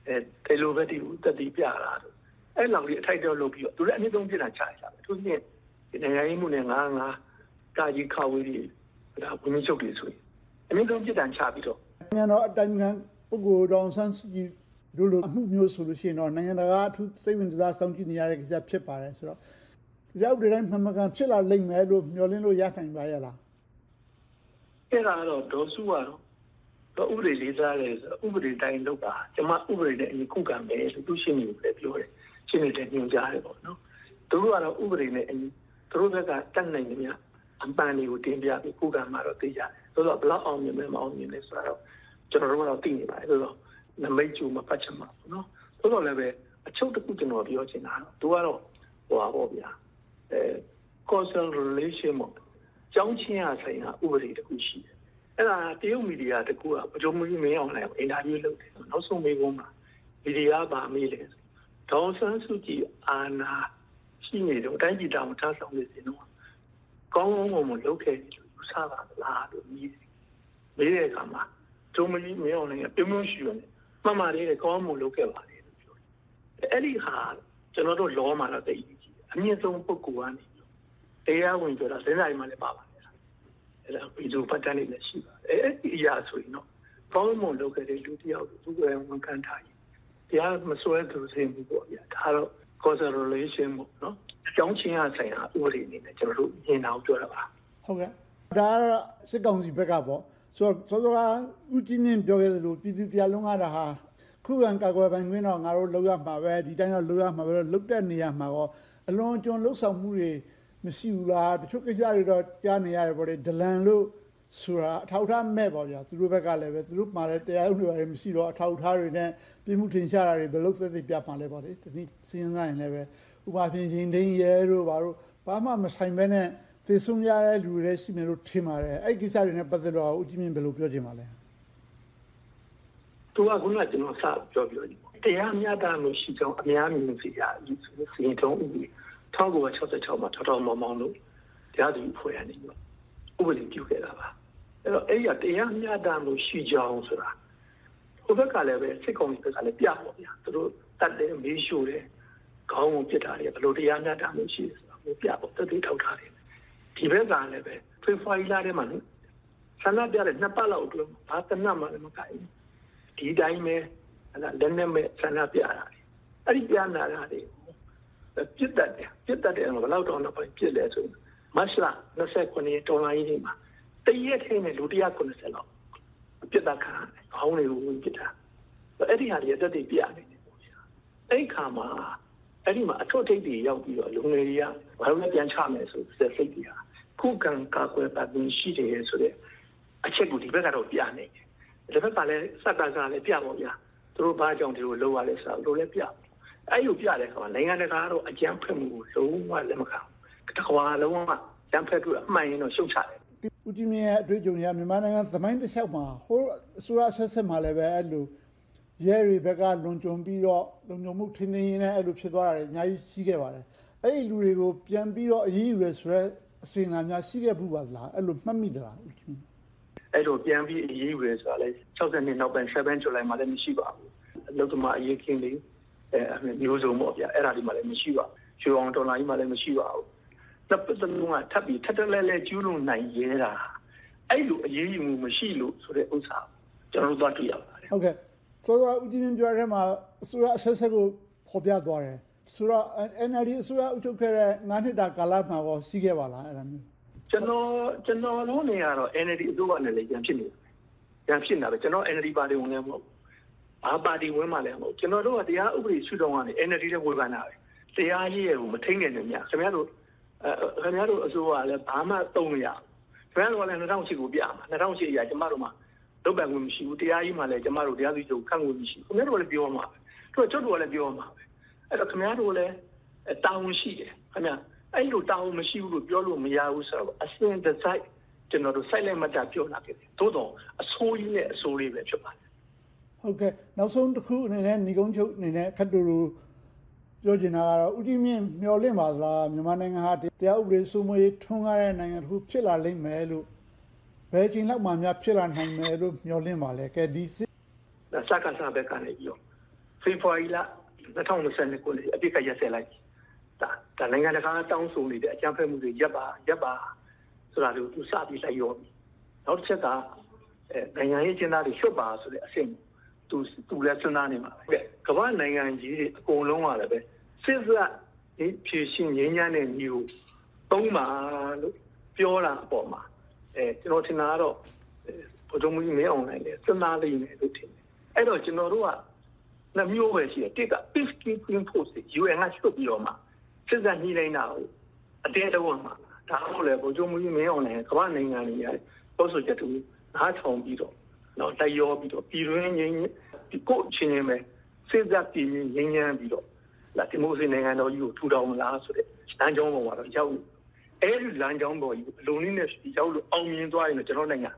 အဲတယ်လိုပဲဒီတက်တီပြတာတို့အဲ့လောက်ကြီးအထိုက်တော့လုပ်ပြီးတော့သူလည်းအမြင့်ဆုံးပြည်တန်ချရတာပဲသူချင်းဒီနိုင်ငံရေးမှုနဲ့ငါးငါးကာကြီးခါဝေးတွေဒါဝင်ချုပ်တွေဆိုရင်အမြင့်ဆုံးပြည်တန်ချပြီးတော့နိုင်ငံတော်အတိုင်းအံပုဂ္ဂိုလ်တော်ဆန်းစုကြည်တို့လိုအမှုမျိုးဆိုလို့ရှိရင်တော့နိုင်ငံတကာအထူးစိတ်ဝင်စားစောင့်ကြည့်နေရတဲ့ကိစ္စဖြစ်ပါတယ်ဆိုတော့ရောက်တဲ့တိုင်းမှန်မှန်ကန်ဖြစ်လာလိမ့်မယ်လို့မျှော်လင့်လို့ရနိုင်ပါရဲ့လားအဲ့ဒါတော့ဒေါ်စုကတော့ တော့ဥပဒေလေးစားတယ်ဆိုဥပဒေတိုင်းလုပ်ပါကျွန်မဥပဒေနဲ့အညီခုခံမယ်လို့သူရှင်းနေတယ်ပြောတယ်ရှင်းနေတဲ့ညွှန်ကြားတယ်ပေါ့နော်သူတို့ကတော့ဥပဒေနဲ့အညီသူတို့ဘက်ကတတ်နိုင်နေမြအပန်းတွေကိုတင်ပြပြီးခုခံမှာတော့သိကြတယ်ဆိုတော့ဘလောက်အောင်မြင်မယ်မအောင်မြင်လဲဆိုတော့ကျွန်တော်တို့ကတော့သိနေပါတယ်ဆိုတော့နမိတ်ကျူမပတ်ချင်ပါဘူးနော်ဆိုတော့လည်းပဲအချုပ်တစ်ခုကျွန်တော်ပြောချင်တာတော့သူကတော့ဟိုပါပေါ့ဗျာအဲ causal relation ပေါ့ကြောင်းချင်းရဆိုင်ကဥပဒေတစ်ခုရှိတယ် အဲ့ဒါတရုတ်မီဒီယာတစ်ခုကဘကြုံမကြီးမင်းအောင်လိုက်အင်တာဗျူးလုပ်တယ်နောက်ဆုံးမေးခွန်းမှာမီဒီယာပါမေးတယ်ဒေါ်ဆန်းစုကြည်အာနာရှိနေတော့တိုင်းပြည်တောင်ထားဆောင်နေစဉ်တော့ကောင်းကောင်းမလုပ်ခဲ့တယ်လို့ယူဆပါလားလို့မေးတယ်မေးတဲ့အခါမှာဂျုံမကြီးမင်းအောင်လိုက်ပြုံးပြုံးရှိရတယ်မှန်ပါတယ်ကောင်းမှုလုပ်ခဲ့ပါတယ်လို့ပြောတယ်အဲ့ဒီဟာကျွန်တော်တို့လောမှာတော့သိကြည့်အမြင့်ဆုံးပုဂ္ဂိုလ်ကနေတရားဝင်ပြောတာစဉ်းစားရင်မှလည်းပါပါတယ် အဲ့ဒါဗီဒီယိုပတ်တန်းလေးလည်းရှိပါတယ်အဲ့ဒီအရာဆိုရင်တော့ကောင်းမှုလုပ်ခဲ့တဲ့လူတယောက်သူကဝန်ခံထားရင်တရားမစွဲသူစင်ဘူးပေါ့ဗျာဒါတော့ causal relation ပေါ့နော်အကြောင်းချင်းအဆိုင်ဟာဥပဒေအနေနဲ့ကျွန်တော်တို့မြင်အောင်ပြောတာပါဟုတ်ကဲ့ဒါကတော့စစ်ကောင်စီဘက်ကပေါ့ဆိုတော့စောစောကဦးကြီးမြင့်ပြောခဲ့သလိုပြည်သူတရားလုံးကတာဟာခုခံကာကွယ်ပိုင်ခွင့်တော့ငါတို့လောက်ရမှာပဲဒီတိုင်းတော့လောက်ရမှာပဲလုတ်တဲ့နေရာမှာတော့အလွန်ကျွံလှုပ်ဆောင်မှုတွေ မရှိဘူးလားတချို့ကိစ္စတွေတော့ကြားနေရတယ်ပေါ့လေဒလန်လို့ဆိုတာအထောက်အထားမဲ့ပေါ့ဗျာသူတို့ဘက်ကလည်းပဲသူတို့မှလည်းတရားဥပဒေတွေမရှိတော့အထောက်အထားတွေနဲ့ပြည်မှုထင်ရှားတာတွေဘယ်လို့သက်သက်ပြပါလဲပေါ့လေဒီနေ့စဉ်းစားရင်လည်းပဲဥပမာဖြင့်ရင်ဒင်းရဲတို့ဘာလို့ဘာမှမဆိုင်ပဲနဲ့သေဆုံးရတဲ့လူတွေရှိမယ်လို့ထင်ပါတယ်အဲ့ကိစ္စတွေနဲ့ပတ်သက်တော့ဦးကြီးမြင့်ဘယ်လိုပြောချင်ပါလဲသူကခုနကကျွန်တော်စပြောပြောဒီတရားမျှတမှုရှိကြောင်းအများမြင်စီရစီရင်ထုံးဥပဒေ 1966မှာထောက်ထောက်မောင်မောင်တို့တရားသူဖွဲ့ရနေပြီဥပဒေပြုခဲ့တာပါအဲ့တော့အဲ့ဒီတရားမျှတမှုရှိကြောင်းဆိုတာဟိုဘက်ကလည်းပဲစစ်ကောင်စီဘက်ကလည်းပြပေါ့ဗျာသူတို့တတ်တယ်မေးရှို့တယ်ခေါင်းကိုပြစ်တာတယ်ဘယ်လိုတရားမျှတမှုရှိလဲဆိုတာကိုပြပေါ့တက်သေးထောက်ထားတယ်ဒီဘက်ကလည်းပဲဖေဖော်ဝါရီလထဲမှာဆန္ဒပြတဲ့နှစ်ပတ်လောက်အတွင်းဘာတနတ်မှလည်းမကိုင်ဘူးဒီတိုင်းပဲအဲ့ဒါလက်နဲ့မဲ့ဆန္ဒပြတာလေအဲ့ဒီပြနာတာလေ ပြစ်တတ်တယ်ပြစ်တတ်တယ်ဘယ်လောက်တော့တော့ပြစ်လဲဆိုမတ်လ29ရက်တော်လိုင်းကြီးမှာတရက်ထဲနဲ့လူ190လောက်ပြစ်တတ်ခံတယ်ခေါင်းတွေကိုဝင်ပြစ်တာအဲ့ဒီဟာတွေတက်တည်ပြနေတယ်ပေါ့ဗျာအဲ့ခါမှာအဲ့ဒီမှာအထွတ်ထိပ်တွေရောက်ပြီးတော့လူငယ်တွေကဘာလို့လဲပြန်ချမယ်ဆိုစိတ်တွေဟာခုခံကာကွယ်ပတ်ပြီးရှိတယ်ဆိုတဲ့အချက်ကိုဒီဘက်ကတော့ပြနေတယ်ဒီဘက်ကလည်းစက်ကစားလည်းပြပါဗျာသူတို့ဘာကြောင့်ဒီလိုလုပ်ရလဲဆိုတော့လည်းပြ အဲ့လိုပြတဲ့အခါမှာနိုင်ငံတကာကတော့အကြမ်းဖက်မှုကိုလုံးဝလက်မခံဘူးတစ်ခါလုံးဝကြမ်းဖက်မှုအမှန်ရင်တော့ရှုတ်ချတယ်ဦးကြီးမြင့်ရဲ့အတွေ့အကြုံရမြန်မာနိုင်ငံသမိုင်းတစ်လျှောက်မှာဟိုအစိုးရဆက်ဆက်မှာလည်းပဲအဲ့လိုရရဲတွေဘက်ကလွန်ကျွံပြီးတော့လုံခြုံမှုထင်းထင်းရင်းနဲ့အဲ့လိုဖြစ်သွားတာတွေအများကြီးရှိခဲ့ပါတယ်အဲ့ဒီလူတွေကိုပြန်ပြီးတော့အရေးယူရဆိုရဲအစင်လာများရှိခဲ့ဘူးပါလားအဲ့လိုမှတ်မိသလားအဲ့လိုပြန်ပြီးအရေးယူရဆိုတာလေ60နှစ်နောက်ပိုင်း7 July မှာလည်းမရှိပါဘူးအလုပ်သမားအရေးခင်းတွေ အဲမျိုးစုံပေါ့ဗျာအဲ့ဒါဒီမှာလည်းမရှိပါဘူးရွှေအောင်ဒေါ်လာကြီးမှာလည်းမရှိပါဘူးနှစ်ပတ်လုံးကထပ်ပြီးထပ်တလဲလဲကျူးလွန်နိုင်ရဲတာအဲ့လိုအရေးယူမှုမရှိလို့ဆိုတဲ့ဥစ္စာကျွန်တော်တို့သွားတွေ့ရပါတယ်ဟုတ်ကဲ့ဆိုတော့ဦးကြီးမြင့်ပြောတဲ့မှာအစိုးရအဆက်ဆက်ကိုဖော်ပြသွားတယ်ဆိုတော့ NLD အစိုးရအုပ်ချုပ်ခဲ့တဲ့9နှစ်တာကာလမှာရောရှိခဲ့ပါလားအဲ့ဒါမျိုးကျွန်တော်ကျွန်တော်တို့နေရတော့ NLD အစိုးရနဲ့လည်းကြံဖြစ်နေတယ်ကြံဖြစ်နေတာပဲကျွန်တော် NLD ပါတီဝင်လည်းမဟုတ် ဘာပါတီဝင်မှလည်းမဟုတ်ကျွန်တော်တို့ကတရားဥပဒေရှုထောင့်ကနေ NLD တဲ့ဝေဖန်တာပဲတရားရေးရကိုမထိန်နိုင်နေမြခင်ဗျားတို့အဲခင်ဗျားတို့အစိုးရလည်းဘာမှသုံးမရခင်ဗျားတို့ကလည်း2008ကိုပြမှာ2008အရာကျမတို့မှာလုပ်ပိုင်ခွင့်မရှိဘူးတရားရေးမှာလည်းကျမတို့တရားသူချုပ်ခန့်ခွင့်မရှိဘူးခင်ဗျားတို့လည်းပြောမှာပဲသူကကျွတ်တို့လည်းပြောမှာပဲအဲ့တော့ခင်ဗျားတို့လည်းတာဝန်ရှိတယ်ခင်ဗျာအဲ့လိုတာဝန်မရှိဘူးလို့ပြောလို့မရဘူးဆိုတော့အစင်တစ်စိုက်ကျွန်တော်တို့ silent မတာပြောလာခဲ့တယ်သို့တော့အဆိုးကြီးနဲ့အဆိုးလေးပဲဖြစ်ပါတယ် ဟုတ်ကဲ့နောက်ဆုံးတစ်ခုအနေနဲ့ညီကုန်းချုပ်အနေနဲ့ခတ်တူတူပြောချင်တာကတော့ဥတီမြင့်မျှော်လင့်ပါသလားမြန်မာနိုင်ငံဟာတရားဥပဒေစိုးမိုးရေးထွန်းကားတဲ့နိုင်ငံတစ်ခုဖြစ်လာလိမ့်မယ်လို့ဘယ်ချိန်လောက်မှများဖြစ်လာနိုင်မယ်လို့မျှော်လင့်ပါလဲကဲဒီစစ်စကားစားဘက်ကနေပြီးတော့ဖေဖော်ဝါရီလ2020ခုနှစ်အပြစ်ကရက်ဆက်လိုက်ဒါဒါနိုင်ငံတကာတောင်းဆိုနေတဲ့အကြမ်းဖက်မှုတွေရပ်ပါရပ်ပါဆိုတာကိုသူစပြီးလိုက်ရောပြီနောက်တစ်ချက်ကအဲနိုင်ငံရေးကျင်းသားတွေလွတ်ပါဆိုတဲ့အဆင့် သူသူလည်းစဉ်းစားနေမှာပဲကမ္ဘာနိုင်ငံကြီးတွေအကုန်လုံးကလည်းပဲစစ်စက်ဒီဖြည့်ရှင်ငင်းညာတဲ့မျိုးသုံးပါလို့ပြောတာအပေါ်မှာအဲကျွန်တော်ထင်တာကတော့ဘုံမှုကြီးမအောင်နိုင်တယ်စဉ်းစားလိမ့်မယ်လို့ထင်တယ်အဲ့တော့ကျွန်တော်တို့ကနှမျိုးပဲရှိတယ်တစ်က peacekeeping force UN ကချုပ်ပြီးတော့မှစစ်စက်ညှိနှိုင်းတာကိုအတင်းတော်မှာဒါမှမဟုတ်လေဘုံမှုကြီးမအောင်နိုင်ကမ္ဘာနိုင်ငံတွေရဲ့ပုံစံချက်တူနားထောင်ပြီးတော့ နော်တိုက်ရောပြီးတော့ပြည်တွင်းငင်းဒီကိုအချင်းချင်းပဲစစ်စက်ပြည်ငင်းငင်းပြီးတော့လာဒီမိုစီနိုင်ငံတော်ကြီးကိုထူထောင်မလားဆိုတဲ့လမ်းကြောင်းပေါ်မှာတော့ရောက်အဲဒီလမ်းကြောင်းပေါ်ကြီးအလုံးလေးနဲ့ရောက်လို့အောင်မြင်သွားရင်တော့ကျွန်တော်နိုင်ငံ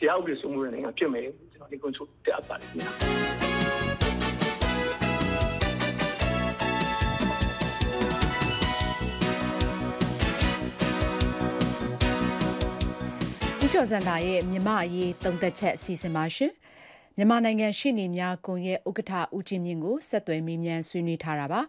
တရားဥပဒေစိုးမိုးတဲ့နိုင်ငံဖြစ်မယ်ကျွန်တော်ဒီကွန်ဆိုတက်ပါတယ်ခင်ဗျာ ကျော်စံတာရဲ့မြမအရေးသုံးသက်ချက်အစီအစဉ်ပါရှင်မြန်မာနိုင်ငံရှိနေများကွန်ရဲ့ဥက္ကဋ္ဌဦးချင်းမြင့်ကိုဆက်သွယ်မေးမြန်းဆွေးနွေးထားတာပါ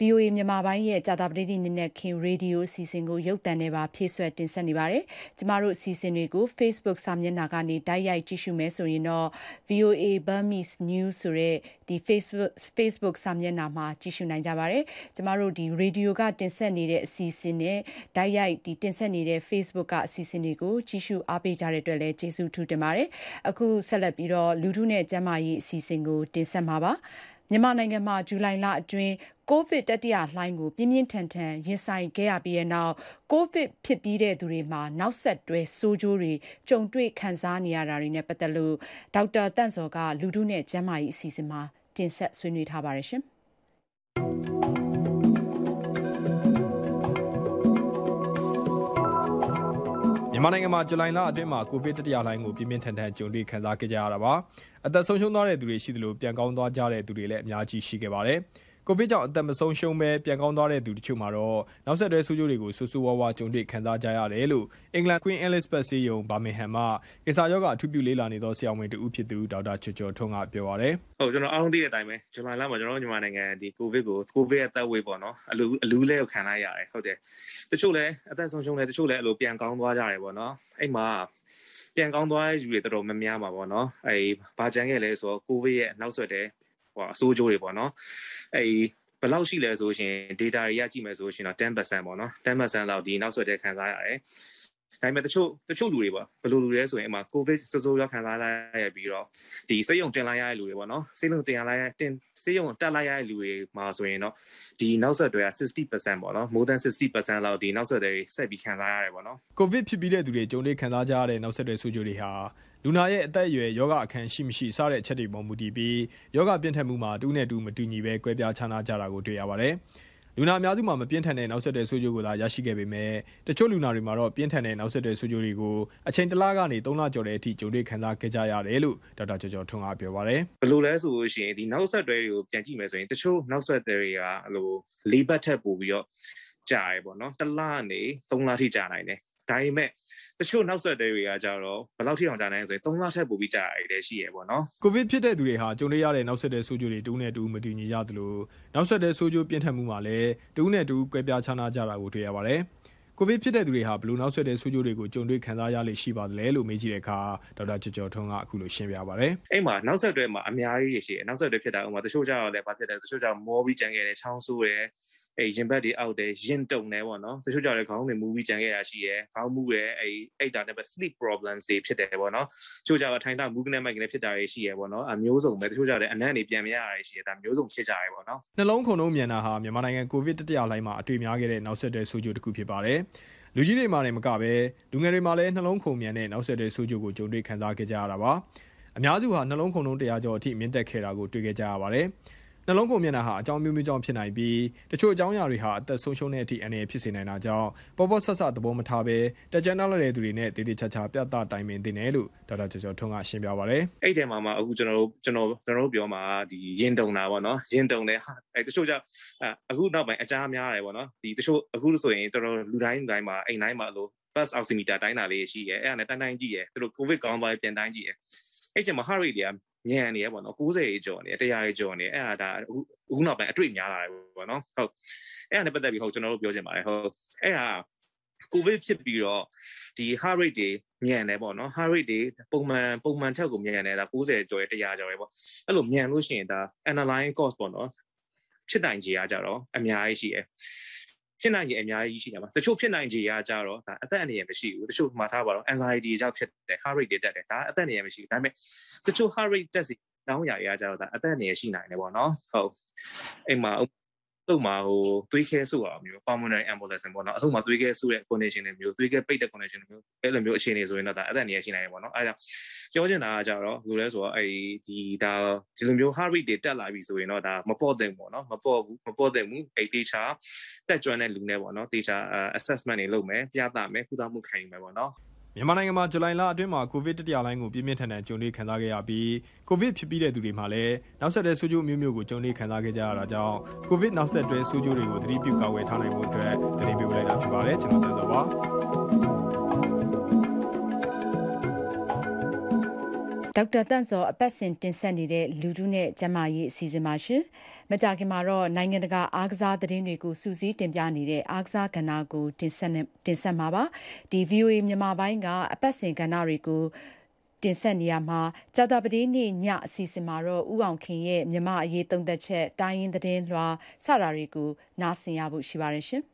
VOA မြန်မာပိုင်းရဲ့ကြာတာပတိတိနေ့နဲ့ခင်ရေဒီယိုအစီအစဉ်ကိုရုပ်သံနဲ့ပါဖြည့်ဆွက်တင်ဆက်နေပါတယ်။ကျမတို့အစီအစဉ်တွေကို Facebook စာမျက်နှာကနေတိုက်ရိုက်ကြည့်ရှုမယ်ဆိုရင်တော့ VOA Burmese News ဆိုတဲ့ဒီ Facebook Facebook စာမျက်နှာမှာကြည့်ရှုနိုင်ကြပါတယ်။ကျမတို့ဒီရေဒီယိုကတင်ဆက်နေတဲ့အစီအစဉ်နဲ့တိုက်ရိုက်ဒီတင်ဆက်နေတဲ့ Facebook ကအစီအစဉ်တွေကိုကြည့်ရှုအားပေးကြတဲ့အတွက်လည်းကျေးဇူးထူးတင်ပါတယ်။အခုဆက်လက်ပြီးတော့လူထုနဲ့ကျန်းမာရေးအစီအစဉ်ကိုတင်ဆက်မှာပါ။ မြန်မာနိုင်ငံမှာဇူလိုင်လအတွင်းကိုဗစ်တတိယလှိုင်းကိုပြင်းပြင်းထန်ထန်ရင်ဆိုင်ခဲ့ရပြီးတဲ့နောက်ကိုဗစ်ဖြစ်ပြီးတဲ့သူတွေမှာနောက်ဆက်တွဲဆိုးကျိုးတွေကြုံတွေ့ခံစားနေရတာတွေနဲ့ပတ်သက်လို့ဒေါက်တာတန့်စော်ကလူထုနဲ့ကျန်းမာရေးအစီအစဉ်မှာတင်ဆက်ဆွေးနွေးထားပါတယ်ရှင်မြန်မာနိုင်ငံမှာဇူလိုင်လအတွင်းမှာကိုဗစ်တတိယလှိုင်းကိုပြင်းပြင်းထန်ထန်ကြုံတွေ့ခံစားခဲ့ကြရတာပါ အသက်ဆုံးရှုံးသွားတဲ့သူတွေရှိသလိုပြန်ကောင်းသွားကြတဲ့သူတွေလည်းအများကြီးရှိခဲ့ပါတယ်ကိုဗစ်ကြောင့်အသက်မဆုံးရှုံးပဲပြန်ကောင်းသွားတဲ့သူတချို့မှာတော့နောက်ဆက်တွဲဆိုးကျိုးတွေကိုဆူဆူဝါးဝါကြုံတွေ့ခံစားကြရတယ်လို့အင်္ဂလန် Queen Elizabeth ဆေးရုံဘာမင်ဟမ်မှကိစ္စရောဂါအထူးပြုလေးလာနေသောဆရာဝန်တဦးဖြစ်သူဒေါက်တာချောချောထွန်းကပြောပါရယ်ဟုတ်ကျွန်တော်အားလုံးသိတဲ့အတိုင်းပဲဇူလိုင်လမှာကျွန်တော်မြန်မာနိုင်ငံဒီကိုဗစ်ကိုကိုဗစ်ရဲ့သက်ဝေးပေါ့နော်အလူအလူလဲကိုခံလိုက်ရတယ်ဟုတ်တယ်တချို့လည်းအသက်ဆုံးရှုံးတယ်တချို့လည်းအလိုပြန်ကောင်းသွားကြတယ်ပေါ့နော်အဲ့မှာ ပြန်ကောင်းသွားတဲ့ယူတွေတော်တော်များများပါပေါ့နော်အဲဘာကြမ်းခဲ့လဲဆိုတော့ကိုဗစ်ရဲ့နောက်ဆက်တဲ့ဟိုအဆိုးကျိုးတွေပေါ့နော်အဲဘယ်လောက်ရှိလဲဆိုရှင် data တွေကကြည့်မယ်ဆိုရှင်တော့10%ပေါ့နော်10%လောက်ဒီနောက်ဆက်တဲ့ခံစားရတယ် ဒါပေမဲ့တချို့တချို့လူတွေပေါ့ဘယ်လိုလူတွေလဲဆိုရင်အမှ covid စိုးစိုးရောက်ခံစားလိုက်ရပြီးတော့ဒီစိတ်ယုံတင်လိုက်ရတဲ့လူတွေပေါ့နော်စိတ်လုံးတင်လိုက်ရတင်စိတ်ယုံတက်လိုက်ရတဲ့လူတွေမှာဆိုရင်တော့ဒီနောက်ဆက်တွေက60%ပေါ့နော် more than 60%လောက်ဒီနောက်ဆက်တွေဆက်ပြီးခံစားရတယ်ပေါ့နော် covid ဖြစ်ပြီးတဲ့သူတွေကြုံတွေ့ခံစားကြရတဲ့နောက်ဆက်တွေဆိုးကျိုးတွေဟာလူနာရဲ့အသက်အရွယ်ယောဂအခန်းရှိမရှိစတဲ့အချက်တွေပေါ်မူတည်ပြီးယောဂပြင်းထန်မှုမှာတူးနဲ့တူးမတူညီပဲကွဲပြားခြားနားကြတာကိုတွေ့ရပါတယ်။ လူနာအများစုမှာမပြင်းထန်တဲ့နောက်ဆက်တွဲဆိုးကျိုးကိုသာရရှိခဲ့ပေမဲ့တချို့လူနာတွေမှာတော့ပြင်းထန်တဲ့နောက်ဆက်တွဲဆိုးကျိုးတွေကိုအချိန်တစ်လကနေ3လကျော်တဲ့အထိကြုံတွေ့ခံစားခဲ့ကြရတယ်လို့ဒေါက်တာကျော်ကျော်ထွန်းကပြောပါတယ်ဘယ်လိုလဲဆိုလို့ရှိရင်ဒီနောက်ဆက်တွဲတွေကိုပြန်ကြည့်မယ်ဆိုရင်တချို့နောက်ဆက်တွဲတွေကဟိုလေးဘတ်ထက်ပို့ပြီးတော့ကြာရပေါ့နော်တစ်လနေ3လထိကြာနိုင်တယ်ဒါပေမဲ့ တချို့နောက်ဆက်တွဲတွေကကြတော့ဘယ်လောက်ထိအောင်ကြာနိုင်လဲဆိုရင်3လထက်ပိုပြီးကြာရတယ်ရှိရပေါ့နော်ကိုဗစ်ဖြစ်တဲ့သူတွေဟာကြုံရတဲ့နောက်ဆက်တွဲဆိုးကျိုးတွေတူးနဲ့တူးမတူညီကြသလိုနောက်ဆက်တွဲဆိုးကျိုးပြင်းထန်မှုမှာလည်းတူးနဲ့တူးကွဲပြားခြားနားကြတာကိုတွေ့ရပါတယ်ကိုဗစ်ဖြစ်တဲ့သူတွေဟာဘလို့နောက်ဆက်တဲ့ဆူဂျိုတွေကိုကြုံတွေ့ခံစားရလိမ့်ရှိပါသလဲလို့မေးကြည့်တဲ့အခါဒေါက်တာကျော်ကျော်ထွန်းကအခုလိုရှင်းပြပါဗျ။အဲ့မှာနောက်ဆက်တွဲမှာအများကြီးရှိတယ်။နောက်ဆက်တွဲဖြစ်တာဥမာတချို့ကြတော့လည်းဘာဖြစ်လဲတချို့ကြမောပြီးကြံခဲ့တယ်ချောင်းဆိုးတယ် အဲ့ရင်ဘက်တွေအောက်တယ်ရင်တုံတယ်ပေါ့နော်တချို့ကြလည်းခေါင်းတွေမူပြီးကြံခဲ့ရရှိရယ်ခေါင်းမူရယ်အဲ့အဲ့တာနဲ့ပဲ sleep problems တွေဖြစ်တယ်ပေါ့နော်တချို့ကြတော့ထိုင်တာမူကနေမိုက်ကနေဖြစ်တာတွေရှိရယ်ပေါ့နော်အမျိုးစုံပဲတချို့ကြလည်းအနံ့တွေပြန်မရတာရှိရယ်ဒါမျိုးစုံဖြစ်ကြရယ်ပေါ့နော်နှလုံးခုန်လုံးမြန်တာဟာမြန်မာနိုင်ငံကိုဗစ်တတိယလှိုင်းမှာအတွေ့များခဲ့တဲ့နောက်ဆက်တွဲဆိုးကျိုးတစ်ခုဖြစ်ပါတယ်လူကြီးတွေမှာလည်းမကပဲလူငယ်တွေမှာလည်းနှလုံးခုန်မြန်တဲ့နောက်ဆက်တွဲဆိုးကျိုးကိုကြုံတွေ့ခံစားခဲ့ကြရတာပါအများစုဟာနှလုံးခုန်လုံးတရားကျော်အထိမြင့်တက်ခဲ့တာကိုတွေ့ခဲ့ကြရပါတယ် နှလုံးကုန်မျက်နှာဟာအကြောင်းမျိုးမျိုးကြောင့်ဖြစ်နိုင်ပြီးတချို့အကြောင်းအရာတွေဟာအသက်ဆုံးရှုံးတဲ့အထိအနေဖြစ်စေနိုင်တာကြောင့်ပေါ်ပေါ်ဆက်ဆက်သဘောမထားဘဲတကြမ်းနောက်တဲ့သူတွေနဲ့တည်တည်ချာချာပြသတိုင်ပင်တင်တယ်လို့ဒေါက်တာကျော်ကျော်ထွန်းကရှင်းပြပါဗျ။အဲ့ဒီမှာမှအခုကျွန်တော်တို့ကျွန်တော်ကျွန်တော်တို့ပြောမှာဒီရင်တုံတာပေါ့နော်။ရင်တုံတယ်ဟာအဲ့တချို့ကြောင့်အခုနောက်ပိုင်းအကြားများတယ်ပေါ့နော်။ဒီတချို့အခုဆိုရင်တော်တော်လူတိုင်းလူတိုင်းမှာအိမ်တိုင်းမှာလို့ bus oximeter တိုင်းတာလေးရှိရဲအဲ့ဒါနဲ့တိုင်းတိုင်းကြည့်ရဲသူတို့ covid ကောင်းသွားပြန်တိုင်းကြည့်ရဲအဲ့ချိန်မှာ heart rate တွေက ညံနေရပေါ့နော်90ရေကျော်နေ100ရေကျော်နေအဲ့ဒါဒါအခုနောက်ပိုင်းအတွေ့များလာတယ်ပေါ့နော်ဟုတ်အဲ့ဒါနဲ့ပတ်သက်ပြီးဟုတ်ကျွန်တော်တို့ပြောချင်ပါတယ်ဟုတ်အဲ့ဒါကိုဗစ်ဖြစ်ပြီးတော့ဒီ heart rate တွေမြန်တယ်ပေါ့နော် heart rate တွေပုံမှန်ပုံမှန်ထက်ကိုမြန်တယ်ဒါ90ကျော်ရ100ကျော်ရပေါ့အဲ့လိုမြန်လို့ရှိရင်ဒါ analyze cost ပေါ့နော်ဖြစ်နိုင်ခြေအားကြတော့အများကြီးရှိတယ် ဖြစ်နိုင်ခြေအများကြီးရှိတယ်မှာတချို့ဖြစ်နိုင်ခြေကကြတော့ဒါအသက်အန္တရာယ်မရှိဘူးတချို့မှာထားပါတော့ anxiety ကြောင့်ဖြစ်တယ် heart rate တွေတက်တယ်ဒါအသက်အန္တရာယ်မရှိဘူးဒါပေမဲ့တချို့ heart rate တက်စီတောင်းရရကြတော့ဒါအသက်အန္တရာယ်ရှိနိုင်တယ်ပေါ့နော်ဟုတ်အိမ်မှာ သူ့မှာဟိုသွေးခဲဆုတာမျိုး pulmonary embolism ပေါ့နော်အဆုတ်မှာသွေးခဲဆုတဲ့ condition တွေမျိုးသွေးခဲပိတ်တဲ့ condition တွေမျိုးအဲ့လိုမျိုးအခြေအနေဆိုရင်တော့ဒါအသက်အန္တရာယ်ရှိနိုင်တယ်ပေါ့နော်အဲဒါကြောင့်ပြောချင်တာကကြတော့ဘယ်လိုလဲဆိုတော့အဲ့ဒီဒါဒီလိုမျိုး heart rate တွေတက်လာပြီဆိုရင်တော့ဒါမပေါ့တဲ့ပေါ့နော်မပေါ့ဘူးမပေါ့တဲ့ဘူးအဲ့တေချာတက်ကြွတဲ့လူနဲ့ပေါ့နော်တေချာ assessment တွေလုပ်မယ်ပြသမယ်ကုသမှုခံယူမယ်ပေါ့နော် မြန်မာနိုင်ငံမှာဇူလိုင်လအတွင်းမှာကိုဗစ်တတိယလှိုင်းကိုပြင်းပြင်းထန်ထန်ကြုံတွေ့ခံစားခဲ့ရပြီးကိုဗစ်ဖြစ်ပြီးတဲ့သူတွေမှာလည်းနောက်ဆက်တွဲဆိုးကျိုးမျိုးမျိုးကိုကြုံတွေ့ခံစားခဲ့ကြရတာကြောင့်ကိုဗစ်နောက်ဆက်တွဲဆိုးကျိုးတွေကိုသတိပြုကာကွယ်ထားနိုင်ဖို့အတွက်တတိပြုလိုက်တာဖြစ်ပါတယ်ကျွန်တော်တန်တော်ပါ ဒေါက်တာတန့်စောအပတ်စဉ်တင်ဆက်နေတဲ့လူထုနဲ့ကျမကြီးအစီအစဉ်ပါရှင်။မကြခင်မှာတော့နိုင်ငံတကာအားကစားသတင်းတွေကိုစူးစီးတင်ပြနေတဲ့အားကစားကဏ္ဍကိုတင်ဆက်တင်ဆက်မှာပါ။ဒီ VOA မြန်မာပိုင်းကအပတ်စဉ်ကဏ္ဍတွေကိုတင်ဆက်နေရမှာကြာသပတေးနေ့ညအစီအစဉ်မှာတော့ဥအောင်ခင်ရဲ့မြမအရေးသုံးသက်ချက်တိုင်းရင်းသတင်းလွှာစတာတွေကိုနားဆင်ရဖို့ရှိပါတယ်ရှင်။